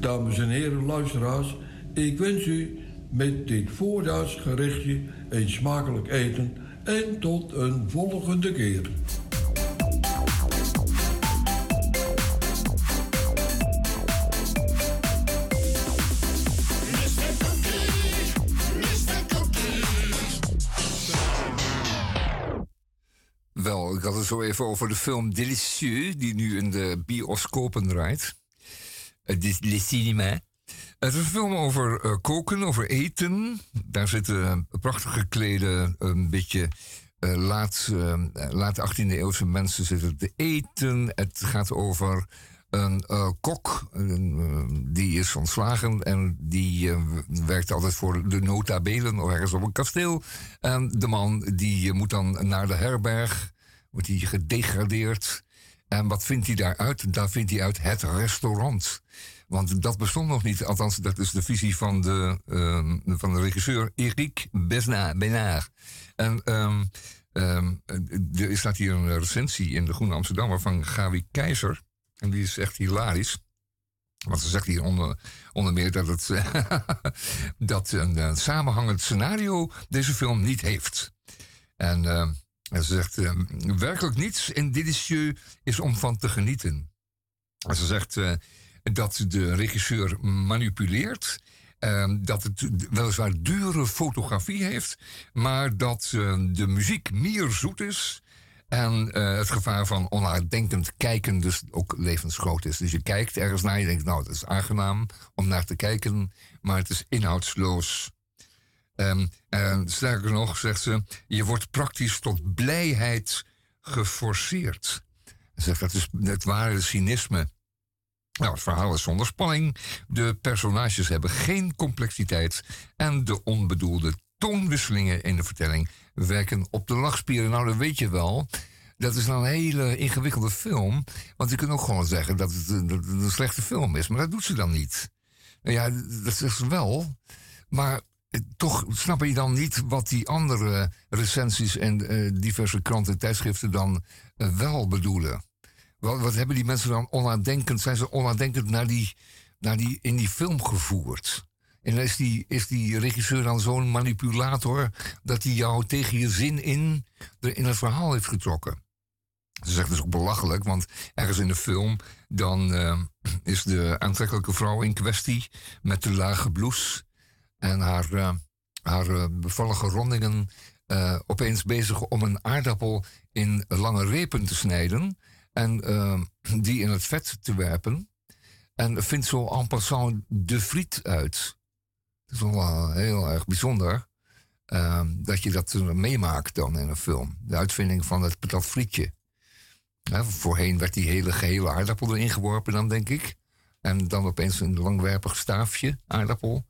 Dames en heren luisteraars, ik wens u met dit voorjaarsgerechtje een smakelijk eten en tot een volgende keer. Had het zo even over de film Delicieux, die nu in de bioscopen draait. Het is Le Cinéma. Het is een film over eh, koken, over eten. Daar zitten prachtig geklede, een beetje eh, laat, eh, laat 18e eeuwse mensen zitten te eten. Het gaat over een eh, kok, eh, die is ontslagen en die eh, werkt altijd voor de nota belen of ergens op een kasteel. En de man die eh, moet dan naar de herberg, wordt hij gedegradeerd. En wat vindt hij daaruit? Daar vindt hij uit het restaurant. Want dat bestond nog niet. Althans, dat is de visie van de, ehm, van de regisseur Eric Benard. En ehm, ehm, er staat hier een recensie in de Groene Amsterdammer van Gawi Keizer. En die is echt hilarisch. Want ze zegt hier onder, onder meer dat, het, dat een, eh, samenhangend scenario deze film niet heeft. En, ze zegt, eh, werkelijk niets in Delicieux is om van te genieten. En ze zegt eh, dat de regisseur manipuleert. eh, dat het weliswaar dure fotografie heeft, maar dat eh, de muziek meer zoet is. En eh, het gevaar van onnadenkend kijken dus ook levensgroot is. Dus je kijkt ergens naar, je denkt, nou, het is aangenaam om naar te kijken, maar het is inhoudsloos. Ehm, en sterker nog, zegt ze, je wordt praktisch tot blijheid geforceerd. Ze zegt, dat is het ware cynisme. Nou, het verhaal is zonder spanning. De personages hebben geen complexiteit. En de onbedoelde toonwisselingen in de vertelling werken op de lachspieren. Nou, dat weet je wel. Dat is nou een hele ingewikkelde film. Want je kunt ook gewoon zeggen dat het, een- een slechte film is. Maar dat doet ze dan niet. Ja, dat zegt ze wel. Maar toch snap je dan niet wat die andere recensies en eh, diverse kranten en tijdschriften dan eh, wel bedoelen. Wat, wat hebben die mensen dan onnadenkend, zijn ze onnadenkend naar die, naar die, in die film gevoerd? En is die, is die regisseur dan zo'n manipulator dat hij jou tegen je zin in, in het verhaal heeft getrokken? Ze zegt dus ook belachelijk, want ergens in de film dan eh, is de aantrekkelijke vrouw in kwestie met de lage blouse en haar, eh, haar eh, bevallige rondingen eh, opeens bezig om een aardappel in lange repen te snijden en die in het vet te werpen. En vindt zo en passant de friet uit. Dat is wel heel erg bijzonder dat je dat meemaakt dan in een film. De uitvinding van het patat frietje. Hè, voorheen werd die hele gehele aardappel erin geworpen dan, denk ik. En dan opeens een langwerpig staafje aardappel.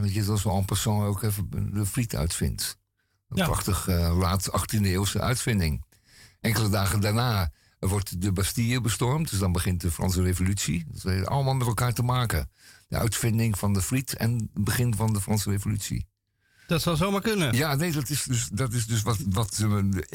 Dat je dan zo en passant ook even de friet uitvindt. Een Ja. prachtig eh, laat 18e eeuwse uitvinding. Enkele dagen daarna wordt de Bastille bestormd. Dus dan begint de Franse revolutie. Dat heeft allemaal met elkaar te maken. De uitvinding van de friet en het begin van de Franse revolutie. Dat zou zomaar kunnen. Ja, nee, dat is dus, dat is dus wat, wat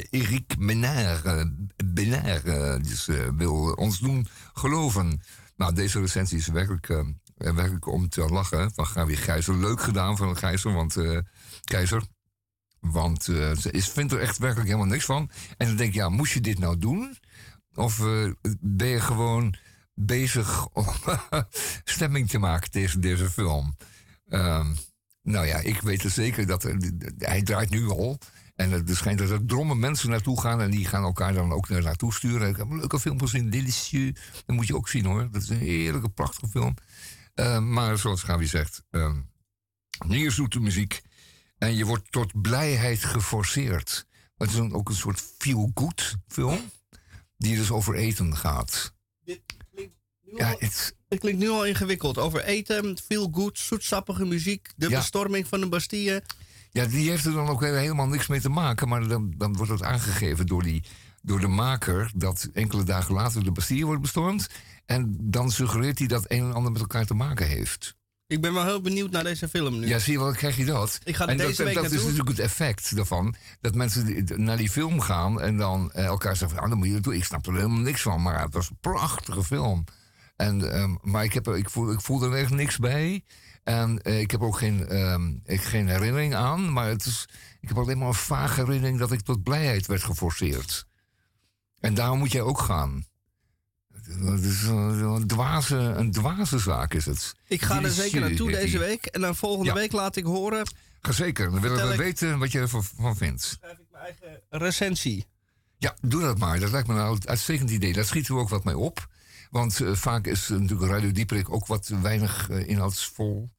Eric Menard, eh, Benard eh, dus, wil ons doen geloven. Nou, deze recensie is werkelijk, eh, werkelijk om te lachen. Van Gabi Gijzer. Leuk gedaan van Gijzer, want eh Keizer. Want eh, ze is, vindt er echt werkelijk helemaal niks van. En dan denk je, ja, moest je dit nou doen? Of eh, ben je gewoon bezig om stemming te maken tegen deze film? Ehm, nou ja, ik weet er zeker dat hij draait nu al. En er schijnt dat er drommen mensen naartoe gaan. En die gaan elkaar dan ook naar naartoe sturen. Ik heb een leuke film gezien, Delicieux. Dat moet je ook zien hoor. Dat is een heerlijke, prachtige film. Eh, maar zoals Gabi zegt, ehm neerzoete muziek. En je wordt tot blijheid geforceerd. Het is dan ook een soort feel-good film. Die dus over eten gaat. Ja, het, Het klinkt nu al ingewikkeld. Over eten, veel goed, zoetsappige muziek, de Ja. bestorming van de Bastille. Ja, die heeft er dan ook helemaal niks mee te maken. Maar dan, dan wordt het aangegeven door, die, door de maker dat enkele dagen later de Bastille wordt bestormd. En dan suggereert hij dat een en ander met elkaar te maken heeft. Ik ben wel heel benieuwd naar deze film nu. Ja, zie je wel, dan krijg je dat. Ik ga en deze dat, week dat is natuurlijk het effect daarvan. Dat mensen naar die film gaan en dan eh, elkaar zeggen: van, ah, dan moet je dat doen. Ik snap er helemaal niks van, maar het was een prachtige film. En, ehm, maar ik, heb, ik, voel, ik voel er echt niks bij. En eh, ik heb ook geen, ehm, ik, geen herinnering aan. Maar het is, ik heb alleen maar een vage herinnering dat ik tot blijheid werd geforceerd. En daarom moet jij ook gaan. Het is een, een dwaze, een dwaze zaak is het. Ik ga er zeker naartoe heet deze week. En dan volgende Ja. week laat ik horen. Ga zeker, dan willen we ik- weten wat je ervan van vindt. Schrijf ik mijn eigen recensie. Ja, doe dat maar. Dat lijkt me een uitstekend idee. Daar schieten we ook wat mee op. Want eh, vaak is eh, natuurlijk Radio Dieperik ook wat weinig eh, inhoudsvol.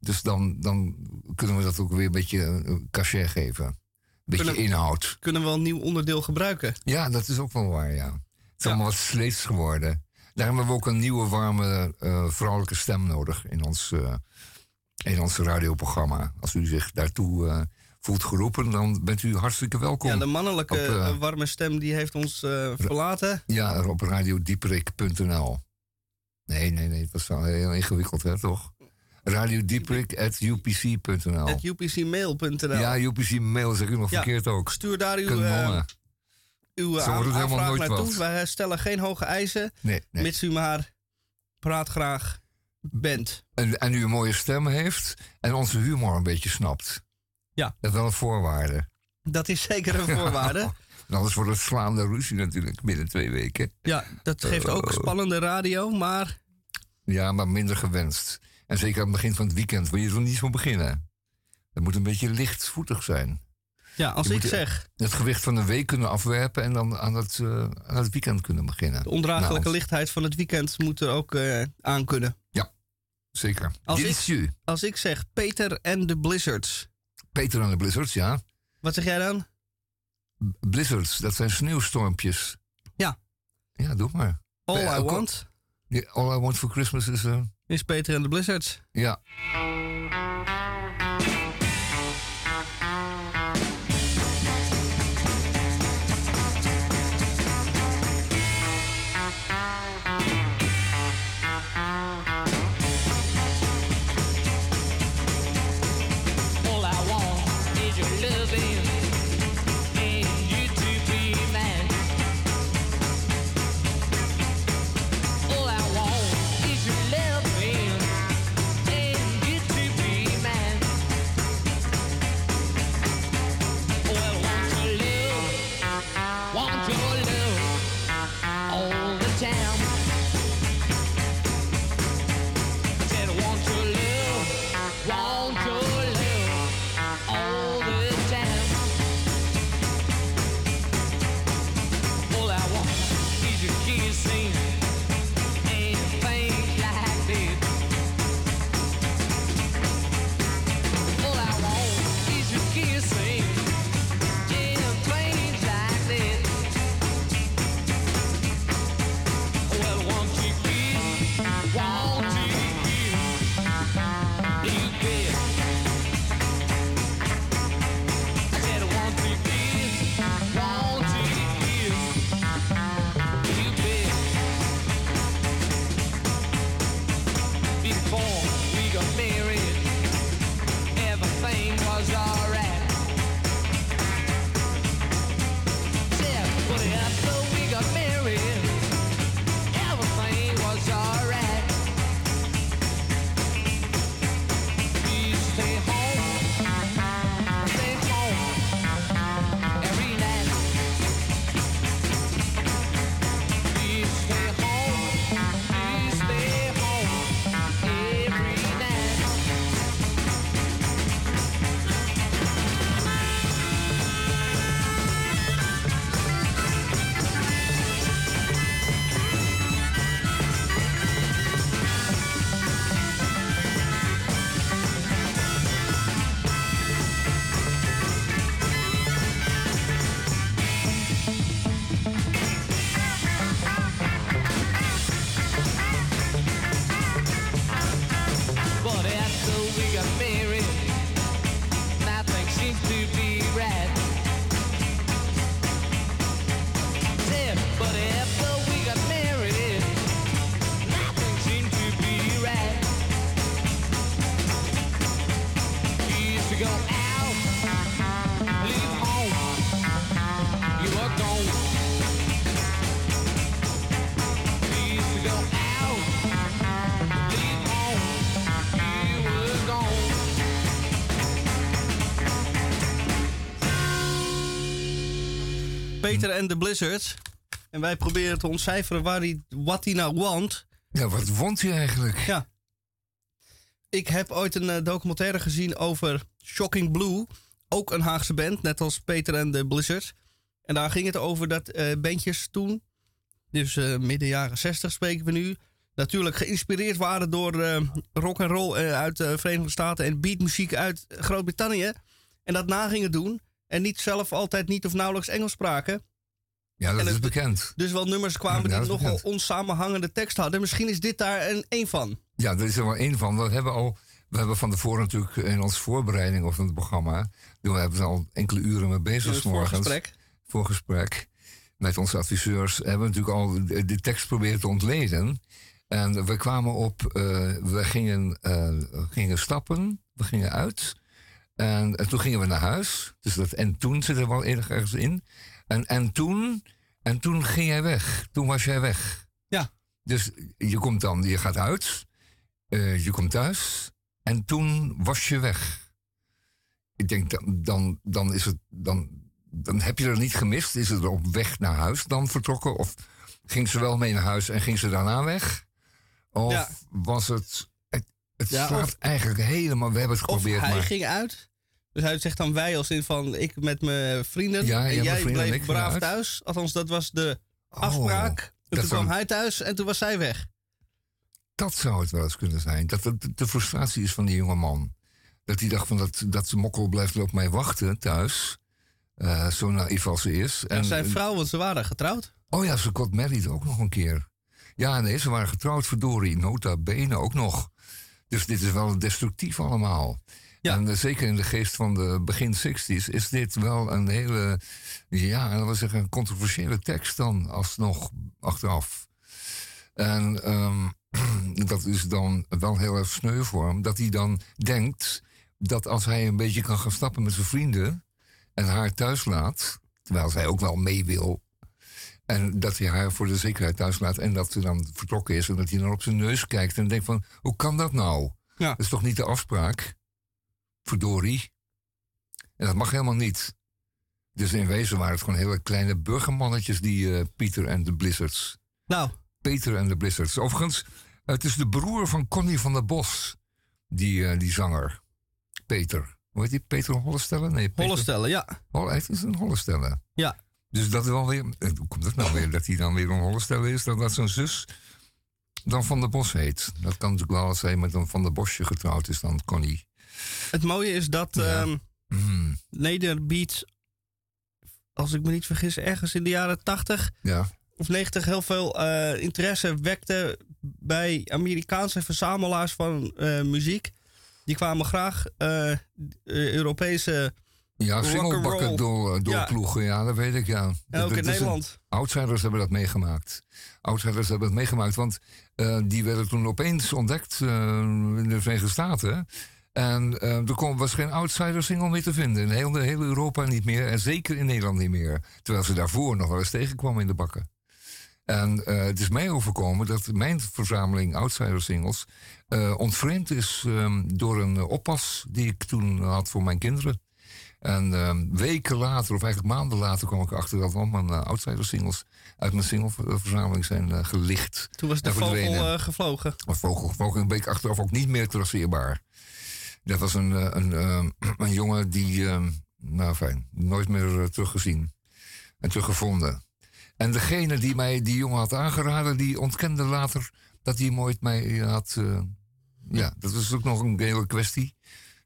Dus dan, dan kunnen we dat ook weer een beetje eh, cachet geven. Een beetje Kunnen- inhoud. Kunnen we wel een nieuw onderdeel gebruiken? Ja, dat is ook wel waar, ja. Het is allemaal wat sleets geworden. Daarom hebben we ook een nieuwe, warme, eh, vrouwelijke stem nodig in ons, eh, in ons radioprogramma. Als u zich daartoe eh, voelt geroepen, dan bent u hartstikke welkom. Ja, de mannelijke Op, warme stem die heeft ons verlaten. Ja, op radiodieperik.nl. Nee, nee, nee, dat was wel heel ingewikkeld, hè, toch? Radiodieperik.upc.nl. Het upcmail.nl. Ja, UPC mail zeg ik nog Ja, verkeerd ook. Stuur daar uw. Eh, uw aanvraag naartoe. wat. Wij stellen geen hoge eisen. Nee, nee. Mits u maar praat graag bent. En, en u een mooie stem heeft en onze humor een beetje snapt. Ja. Dat is wel een voorwaarde. Dat is zeker een voorwaarde. Anders wordt het slaande ruzie natuurlijk binnen twee weken. Ja, dat geeft ook Oh. spannende radio, maar Ja, maar minder gewenst. En zeker aan het begin van het weekend wil je er niet van beginnen. Dat moet een beetje lichtvoetig zijn. Ja, als Je ik zeg Het gewicht van de week kunnen afwerpen en dan aan het, eh, aan het weekend kunnen beginnen. de ondraaglijke Nou, lichtheid van het weekend moet er ook eh aan kunnen. Zeker. Als ik, als ik zeg Peter en de Blizzards, Peter en de Blizzards, ja. wat zeg jij dan? Blizzards, dat zijn sneeuwstormpjes. Ja. Ja, doe maar. All I Want Ja, All I Want for Christmas is... eh, is Peter en de Blizzards. ja. Peter en de Blizzards. En wij proberen te ontcijferen waar hij, wat hij nou want. Ja, wat wond hij eigenlijk? Ja. Ik heb ooit een eh, documentaire gezien over Shocking Blue. Ook een Haagse band, net als Peter en de Blizzards. En daar ging het over dat eh, bandjes toen, dus eh, midden jaren 60 spreken we nu, natuurlijk geïnspireerd waren door rock en roll uit de Verenigde Staten en beatmuziek uit Groot-Brittannië. En dat na gingen doen. En niet zelf altijd niet of nauwelijks Engels spraken. Ja, dat En is bekend. Dus wel nummers kwamen Ja, dat die nogal bekend. onsamenhangende tekst hadden. Misschien is dit daar een, een van. Ja, er is er wel één van. We hebben al, we hebben van tevoren natuurlijk in onze voorbereiding of het programma, we hebben er al enkele uren mee bezig. In voorgesprek. Voorgesprek met onze adviseurs hebben we natuurlijk al de, de tekst proberen te ontleden. En we kwamen op, eh, we gingen, eh, gingen stappen, we gingen uit. En, toen gingen we naar huis. Dus dat en toen zit er wel erg ergens in. En, en toen, en toen ging jij weg. Toen was jij weg. Ja. Dus je komt dan, je gaat uit, eh, je komt thuis en toen was je weg. Ik denk, dan, dan, dan is het, dan, dan heb je er niet gemist. Is het er op weg naar huis dan vertrokken? Of ging ze wel mee naar huis en ging ze daarna weg? Of Ja. was het, het, het Ja, of- eigenlijk helemaal, we hebben het Of geprobeerd, hij maar... ging uit. Dus hij zegt dan wij als in van ik met mijn vrienden. Ja, en jij vrienden bleef braaf thuis. Althans, dat was de afspraak. en toen kwam zou- hij thuis en toen was zij weg. Dat zou het wel eens kunnen zijn. Dat het de frustratie is van die jonge man. Dat hij dacht van dat, dat ze mokkel blijft op mij wachten thuis. Eh, zo naïef als ze is. En zijn vrouw, want ze waren getrouwd. Oh ja, ze got married ook nog een keer. Ja, nee, ze waren getrouwd, verdorie. Nota bene ook nog. Dus dit is wel destructief allemaal. En eh, zeker in de geest van de begin 60s is dit wel een hele, ja, dat wil zeggen, een controversiële tekst dan alsnog achteraf. En ehm, dat is dan wel heel erg sneu voor hem. Dat hij dan denkt dat als hij een beetje kan gaan stappen met zijn vrienden en haar thuis laat, terwijl zij ook wel mee wil, en dat hij haar voor de zekerheid thuis laat en dat ze dan vertrokken is en dat hij dan op zijn neus kijkt en denkt van, hoe kan dat nou? Dat is toch niet de afspraak? Verdorie. En dat mag helemaal niet. Dus in wezen waren het gewoon hele kleine burgermannetjes, die eh, Pieter en de Blizzards. Nou. Peter en de Blizzards. Overigens, het is de broer van Connie van der Bos, die, eh, die zanger. Peter. Hoe heet die? Peter Hollestelle? Nee, Peter... Hollestelle, ja. Oh, hij is een Hollestelle. Ja. Dus dat is wel weer. eh, Hoe komt het nou weer dat hij dan weer een Hollestelle is? Dat, dat zijn zus dan Van der Bos heet. Dat kan natuurlijk wel als hij met een Van der Bosje getrouwd is, dan Connie. Het mooie is dat ehm Mm. Nederbeats, als ik me niet vergis, ergens in de jaren 80 Ja. of 90 heel veel eh, interesse wekte bij Amerikaanse verzamelaars van eh, muziek. Die kwamen graag eh, Europese Ja, singelbakken door, doorploegen, ja. dat weet ik, ja. En ook Dat- in dat is een- Nederland. Outsiders hebben dat meegemaakt. Outsiders hebben het meegemaakt, want die werden toen opeens ontdekt in de Verenigde Staten. En eh, er kon, was geen outsider-single meer te vinden. In heel, heel Europa niet meer, en zeker in Nederland niet meer. Terwijl ze daarvoor nog wel eens tegenkwamen in de bakken. En eh, het is mij overkomen dat mijn verzameling outsider-singles eh, ontvreemd is ehm, door een oppas die ik toen had voor mijn kinderen. En ehm, weken later, of eigenlijk maanden later, kwam ik erachter dat al mijn eh, outsider-singles uit mijn singleverzameling zijn gelicht. Toen was de en vogel gevlogen. Een vogel gevlogen, een week achteraf ook niet meer traceerbaar. Dat was een, eh, een, eh, een jongen die, eh, nou fijn, nooit meer eh, teruggezien en teruggevonden. En degene die mij die jongen had aangeraden, die ontkende later dat hij hem ooit mij had. eh, ja, dat was ook nog een hele kwestie.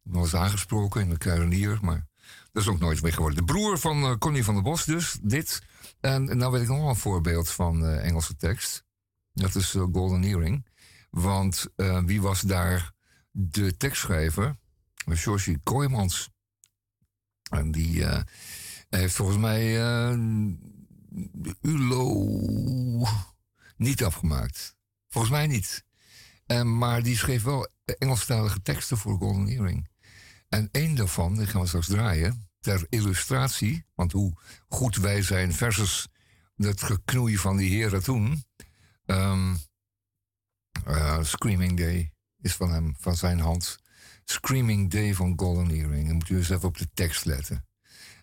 Ik was aangesproken in de kruidenier, maar dat is ook nooit meer geworden. De broer van Connie van der Bos dus, dit. En nou weet ik nog wel een voorbeeld van eh, Engelse tekst. Dat is Golden Earring. Want wie was daar de tekstschrijver? Georgie Kooijmans. En die eh, heeft volgens mij eh, de ULO niet afgemaakt. Volgens mij niet. En, maar die schreef wel Engelstalige teksten voor Golden Earring. En één daarvan, die gaan we straks draaien, ter illustratie. Want hoe goed wij zijn versus dat geknoei van die heren toen. Ehm, eh, Screaming Day is van hem, van zijn hand. Screaming Day van Golden Earring. Dan moet u eens even op de tekst letten.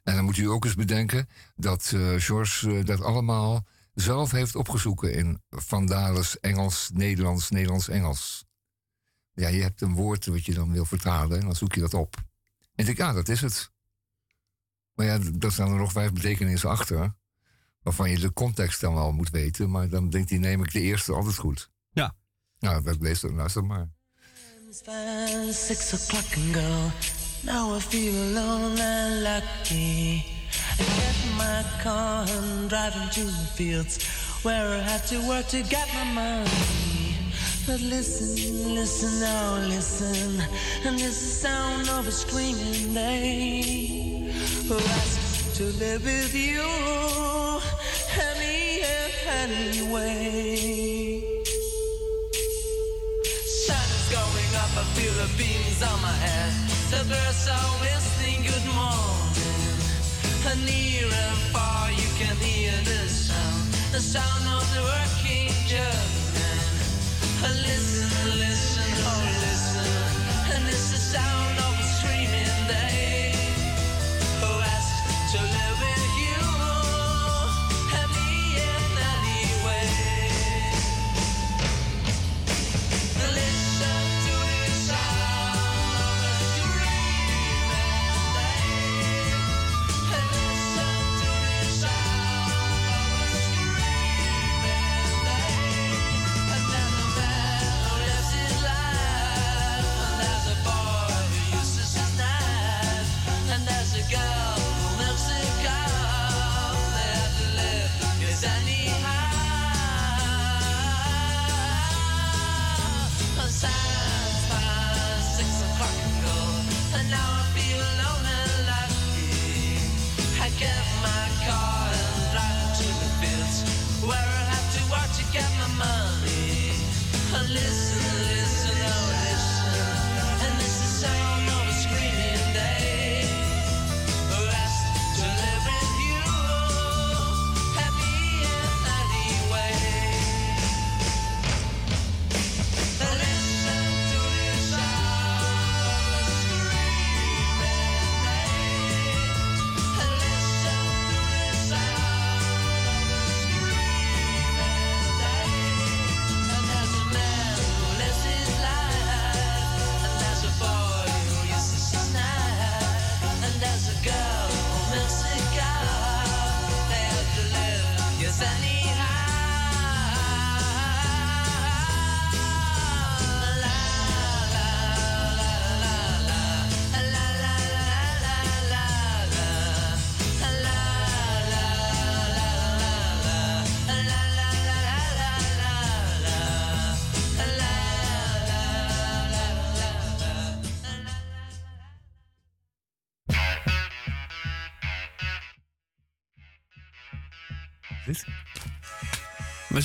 En dan moet u ook eens bedenken dat eh George eh, dat allemaal zelf heeft opgezoeken in Van Dales Engels, Nederlands, Nederlands, Engels. Ja, je hebt een woord wat je dan wil vertalen en dan zoek je dat op. En ik denk, ja, dat is het. Maar ja, daar staan er nog vijf betekenissen achter. Waarvan je de context dan wel moet weten. Maar dan denkt hij, neem ik de eerste altijd goed. Ja. Nou, dat lees dan, luister maar. It's five, six o'clock and go. Now I feel alone and lucky. I get my car and drive into the fields where I have to work to get my money. But listen, listen, now listen, and is the sound of a screaming day. Who asked to live with you any anyway? Feel the beams on my head. The birds are whistling good morning. And near and far you can hear the sound, the sound of the working German. Listen, listen, oh listen, and it's the sound of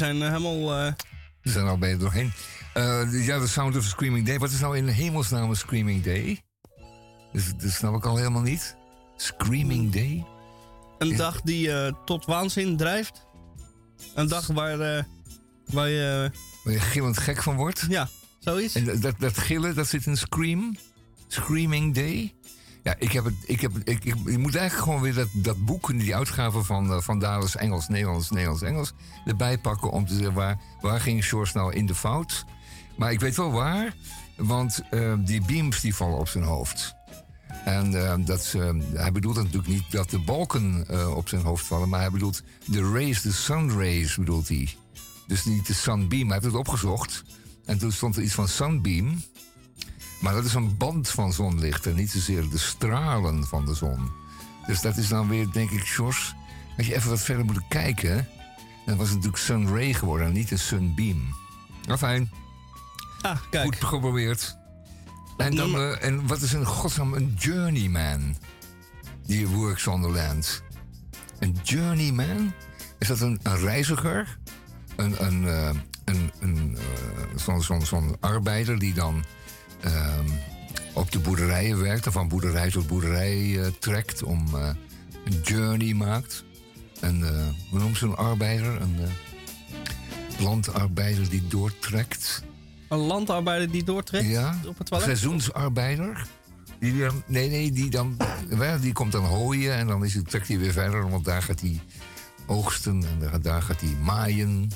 zijn eh, helemaal... eh, We zijn al bij doorheen. Eh, ja, de Sound of Screaming Day. Wat is nou in hemelsnaam een Screaming Day? Dus, dat snap ik al helemaal niet. Screaming Day? Een dag die eh, tot waanzin drijft. Een dag waar, eh, waar je... Waar je gillend gek van wordt? Ja, zoiets. En dat, dat gillen, dat zit in Scream? Screaming Day? Ja, ik heb het. Ik, heb, ik, ik, je moet eigenlijk gewoon weer dat, dat boek, die uitgave van, uh, van Dales Engels, Nederlands, Nederlands, Engels, erbij pakken om te zeggen waar, waar ging George nou in de fout. Maar ik weet wel waar, want uh, die beams die vallen op zijn hoofd. En uh, dat, hij bedoelt natuurlijk niet dat de balken op zijn hoofd vallen, maar hij bedoelt de rays, de sun rays bedoelt hij. Dus niet de sunbeam, hij heeft het opgezocht. En toen stond er iets van sunbeam. Maar dat is een band van zonlicht en niet zozeer de stralen van de zon. Dus dat is dan weer, denk ik, Jos, als je even wat verder moet kijken. Dan was het natuurlijk sun ray geworden en niet een sunbeam. Nou, fijn. Ah, kijk. Goed geprobeerd. En, dan, uh, en wat is een godsnaam een journeyman? Die works on the land. Een journeyman? Is dat een, een reiziger? Een, een, uh, een, een uh, zo'n zo, zo arbeider die dan... Um, op de boerderijen werkt... en van boerderij tot boerderij eh, trekt... om eh, een journey maakt. Een, eh hoe noemt ze een arbeider? Een landarbeider die doortrekt. Een landarbeider die doortrekt Ja, op het toilet? seizoensarbeider. Die dan, nee, nee, die, dan, die komt dan hooien en dan is het, trekt hij weer verder. Want daar gaat hij oogsten en daar, daar gaat hij maaien.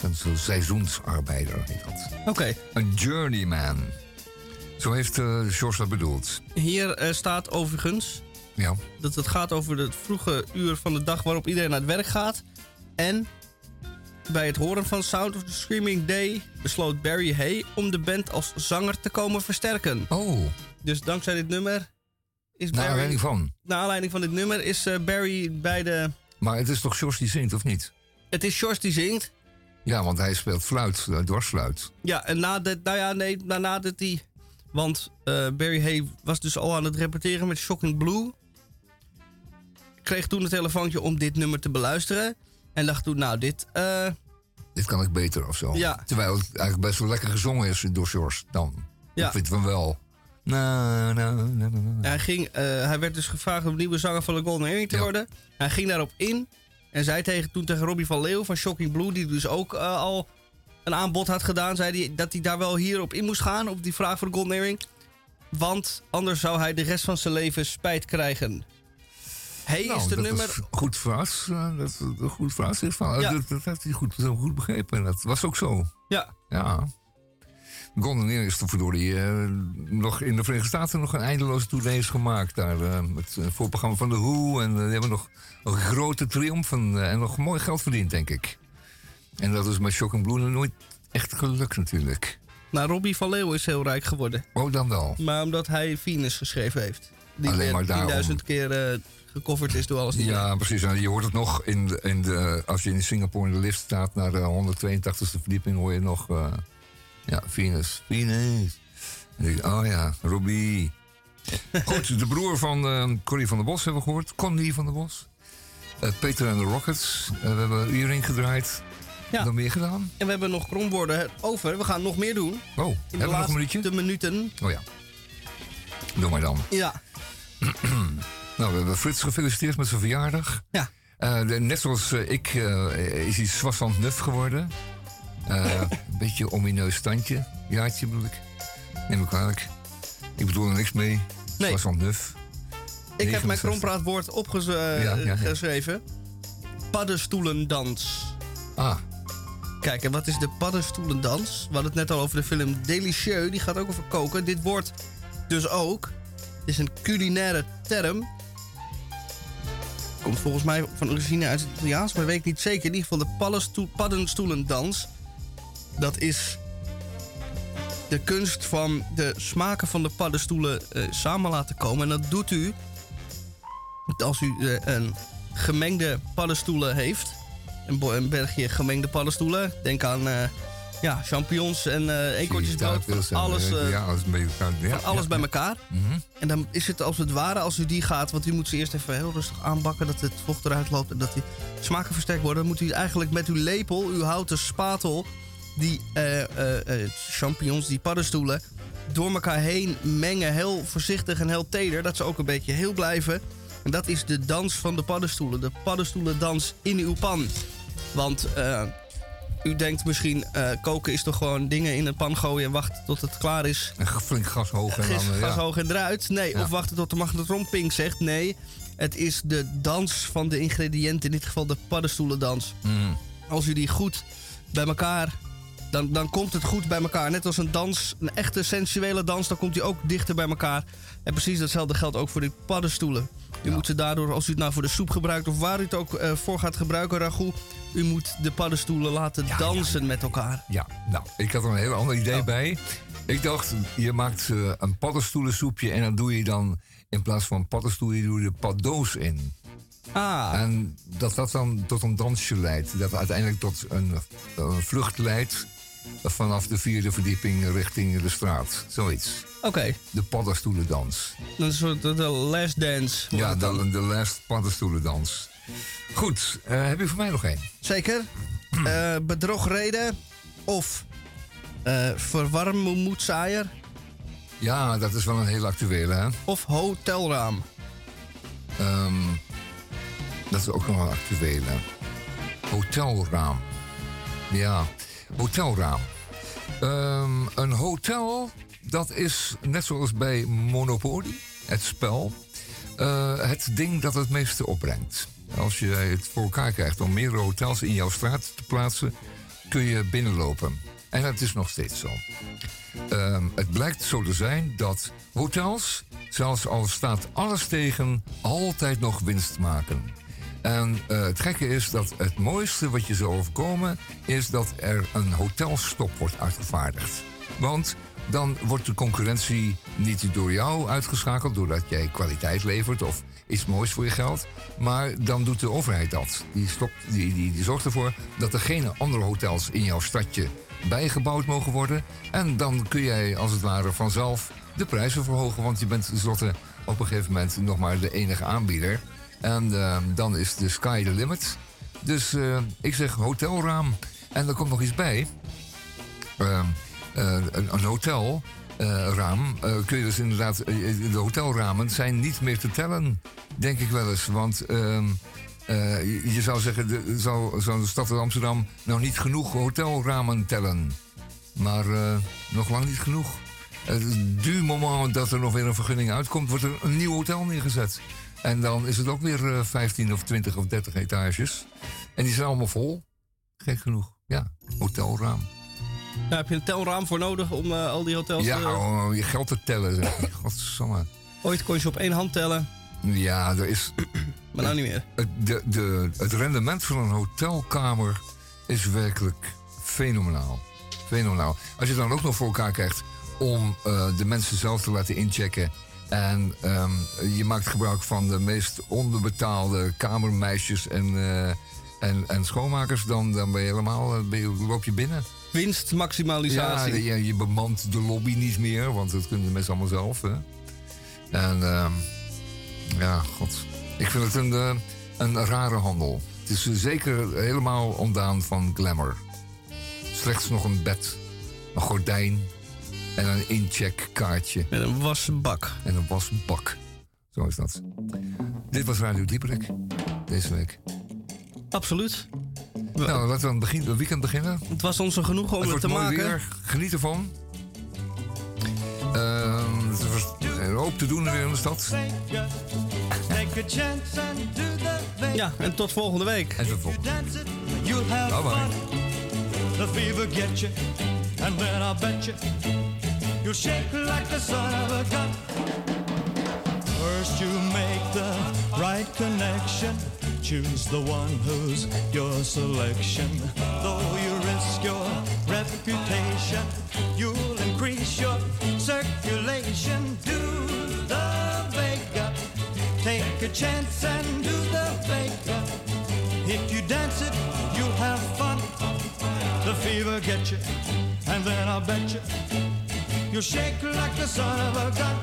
Dat is een seizoensarbeider heet dat. Oké. Een journeyman. Zo heeft eh George dat bedoeld. Hier eh, staat overigens Ja. dat het gaat over het vroege uur van de dag waarop iedereen naar het werk gaat. En bij het horen van Sound of the Screaming Day besloot Barry Hay om de band als zanger te komen versterken. Oh. Dus dankzij dit nummer is Naar Barry... aanleiding van. Naar aanleiding van dit nummer is eh, Barry bij de... Maar het is toch George die zingt, of niet? Het is George die zingt. Ja, want hij speelt fluit, dwarsfluit. Ja, en na de, nou ja, nee, na- nadat hij... Want eh, Barry Hay was dus al aan het repeteren met Shocking Blue. Kreeg toen een telefoontje om dit nummer te beluisteren. En dacht toen, nou, dit... eh, Dit kan ik beter of zo. Ja. Terwijl het eigenlijk best wel lekker gezongen is door George dan. Ja. Ik vind van wel. Hij, ging, eh, hij werd dus gevraagd om nieuwe zanger van de Golden Earring te worden. Hij ging daarop in. En zei tegen, toen tegen Robbie van Leeuw van Shocking Blue... die dus ook al een aanbod had gedaan... zei hij dat hij daar wel hierop in moest gaan... op die vraag voor de. Want anders zou hij de rest van zijn leven spijt krijgen. Nou, is de dat nummer... is goed verrast. eh, Dat is een goed Van, Ja. dat, dat heeft hij goed, zo goed begrepen. En dat was ook zo. Ja. Ja. Is toch verdorie eh, nog in de Verenigde Staten nog een eindeloze tournees gemaakt. Daar eh, met het voorprogramma van de Who. En eh, die hebben nog een grote triomf en, eh, en nog mooi geld verdiend, denk ik. En dat is met Shock Blue nooit echt gelukt natuurlijk. Nou, Robbie van Leeuw is heel rijk geworden. Oh, dan wel. Maar omdat hij Venus geschreven heeft. Die Alleen maar daarom. 10.000 keer eh, gecoverd is door alles. Ja, precies. En je hoort het nog in de, in de, als je in Singapore in de lift staat naar de 182e verdieping, hoor je nog. eh, ja, Venus. Venus. En ik, oh ja, Robbie. Goed, de broer van eh Corrie van der Bos hebben we gehoord. Connie van der Bos. Peter en de Rockets. We hebben Earring gedraaid. Ja. Nog meer gedaan? En we hebben nog kromwoorden over. We gaan nog meer doen. Oh, In hebben we nog een minuutje? De minuten. Oh ja. Doe maar dan. Ja. Nou, we hebben Frits gefeliciteerd met zijn verjaardag. Ja. Eh, net zoals eh, ik eh, is hij Swasland Nuf geworden. Een beetje omineus standje. Jaartje bedoel ik. Neem me kwalijk. Ik bedoel er niks mee. Nee. Swasland Nuf. Ik heb mijn 69. krompraatwoord opgeschreven. Ja, ja. Paddenstoelendans. Ah. Kijk, en wat is de paddenstoelendans? We hadden het net al over de film Delicieux. Die gaat ook over koken. Dit woord dus ook. Is een culinaire term. Komt volgens mij van origine uit het Italiaans, maar weet ik niet zeker. In ieder geval de paddenstoel- paddenstoelendans. Dat is de kunst van de smaken van de paddenstoelen eh, samen laten komen. En dat doet u als u eh, een gemengde paddenstoelen heeft. Een, bergje gemengde paddenstoelen. Denk aan eh, ja, champignons en eh eekhoortjes brood. Taartjes en, Alles, eh, eh, ja, alles bij elkaar. Ja, van alles ja, bij elkaar. En dan is het als het ware, als u die gaat, want u moet ze eerst even heel rustig aanbakken, dat het vocht eruit loopt en dat die smaken versterkt worden. Dan moet u eigenlijk met uw lepel, uw houten spatel, die eh, eh, eh, champignons, die paddenstoelen, door elkaar heen mengen. Heel voorzichtig en heel teder, dat ze ook een beetje heel blijven. En dat is de dans van de paddenstoelen. De paddenstoelendans in uw pan. Want eh, u denkt misschien, eh, koken is toch gewoon dingen in een pan gooien en wachten tot het klaar is. En flink gas hoog. En dan, eh, ja. gas hoog en eruit. Nee, Ja. of wachten tot de magnetron ping zegt. Nee, het is de dans van de ingrediënten. In dit geval de paddenstoelendans. Mhm. Als u die goed bij elkaar... Dan, dan komt het goed bij elkaar. Net als een dans, een echte sensuele dans, dan komt die ook dichter bij elkaar. En precies datzelfde geldt ook voor die paddenstoelen. U moet ze daardoor, als u het nou voor de soep gebruikt of waar u het ook eh, voor gaat gebruiken, ragout, u moet de paddenstoelen laten dansen met elkaar. Ja, nou, ik had er een heel ander idee bij. Ik dacht, je maakt eh, een paddenstoelensoepje en dan doe je dan in plaats van paddenstoelen, doe je de paddo's in. Ah. En dat dat dan tot een dansje leidt. Dat uiteindelijk tot een, een vlucht leidt vanaf de vierde verdieping richting de straat. Zoiets. Oké. De paddenstoelendans. Een soort de, de last dance. Ja, de, de last paddenstoelendans. Goed, eh, heb je voor mij nog één? Zeker. Eh bedrogreden of eh verwarmoedzaaier. Ja, dat is wel een heel actuele, hè? Of hotelraam. Ehm, dat is ook nog wel actueel. hè. Hotelraam. Ja, hotelraam. Ehm, een hotel, dat is net zoals bij Monopoly, het spel, eh, het ding dat het meeste opbrengt. Als je het voor elkaar krijgt om meerdere hotels in jouw straat te plaatsen, kun je binnenlopen. En dat is nog steeds zo. Ehm, het blijkt zo te zijn dat hotels, zelfs al staat alles tegen, altijd nog winst maken. En eh, het gekke is dat het mooiste wat je zou overkomen... is dat er een hotelstop wordt uitgevaardigd. Want dan wordt de concurrentie niet door jou uitgeschakeld... doordat jij kwaliteit levert of iets moois voor je geld. Maar dan doet de overheid dat. Die, stopt, die, die, die zorgt ervoor dat er geen andere hotels in jouw stadje bijgebouwd mogen worden. En dan kun jij als het ware vanzelf de prijzen verhogen. Want je bent tenslotte op een gegeven moment nog maar de enige aanbieder. En eh, dan is de sky the limit. Dus eh, ik zeg hotelraam. En er komt nog iets bij. Ehm, eh, een, een hotelraam kun je dus inderdaad... eh, de hotelramen zijn niet meer te tellen, denk ik wel eens. Want ehm, eh, je, je zou zeggen, de, zou, zou de stad van Amsterdam nou niet genoeg hotelramen tellen. Maar eh, nog lang niet genoeg. Het du moment dat er nog weer een vergunning uitkomt, wordt er een nieuw hotel neergezet. En dan is het ook weer eh, 15 of 20 of 30 etages. En die zijn allemaal vol. Gek genoeg. Ja, hotelraam. Daar heb je een telraam voor nodig om eh, al die hotels... Ja, eh, om je geld te tellen. Godsamme. ooit kon je ze op één hand tellen. Ja, er is. Maar nou niet meer. Het, de, de, het rendement van een hotelkamer is werkelijk fenomenaal. Fenomenaal. Als je dan ook nog voor elkaar krijgt om eh, de mensen zelf te laten inchecken. En ehm, je maakt gebruik van de meest onderbetaalde kamermeisjes en, eh, en, en schoonmakers, dan, dan ben je helemaal, eh, ben je, loop je binnen. Winstmaximalisatie. Ja, je, je bemant de lobby niet meer, want dat kunnen de mensen allemaal zelf. Hè? En ehm, ja, god. Ik vind het een, eh, een rare handel. Het is zeker helemaal ontdaan van glamour. Slechts nog een bed, een gordijn en een incheckkaartje. Met een wasbak. En een wasbak. Zo is dat. Dit was Radio Dieperik deze week. Absoluut. Nou, laten we aan het, begin, het weekend beginnen. Het was ons een genoegen om het te mooi maken. weer. Geniet ervan. Ehm, er was een hoop te doen weer in de stad. Ja, en tot volgende week. En tot volgende have Bye bye. fun. The fever get you, and then I'll bet you you'll shake like the son of a gun. First you make the right connection. Choose the one who's your selection. Though you risk your reputation, you'll increase your circulation. Do the Vega. Take a chance and do the Vega. If you dance it, you'll have fun. The fever gets you, and then I'll bet you you'll shake like the son of a gun.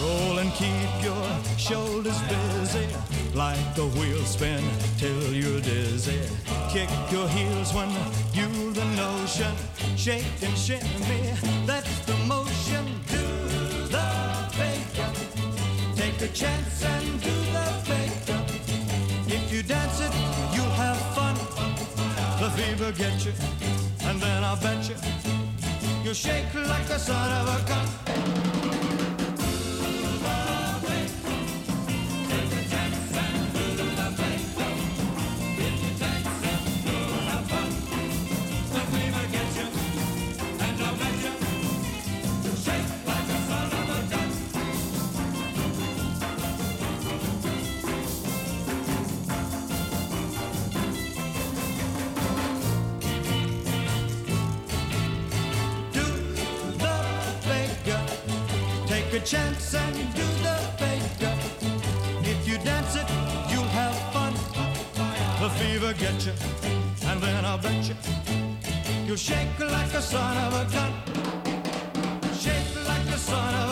Roll and keep your shoulders busy, like the wheel spin till you're dizzy. Kick your heels when you the notion. Shake and shimmy, that's the motion. Do the Vega. Take a chance and do the Vega. If you dance it, you'll have fun. The fever gets you, and then I'll bet you you'll shake like the son of a gun. A chance and do the Vega. If you dance it, you'll have fun. The fever gets you, and then I'll bet you you'll shake like the son of a gun. Shake like the son of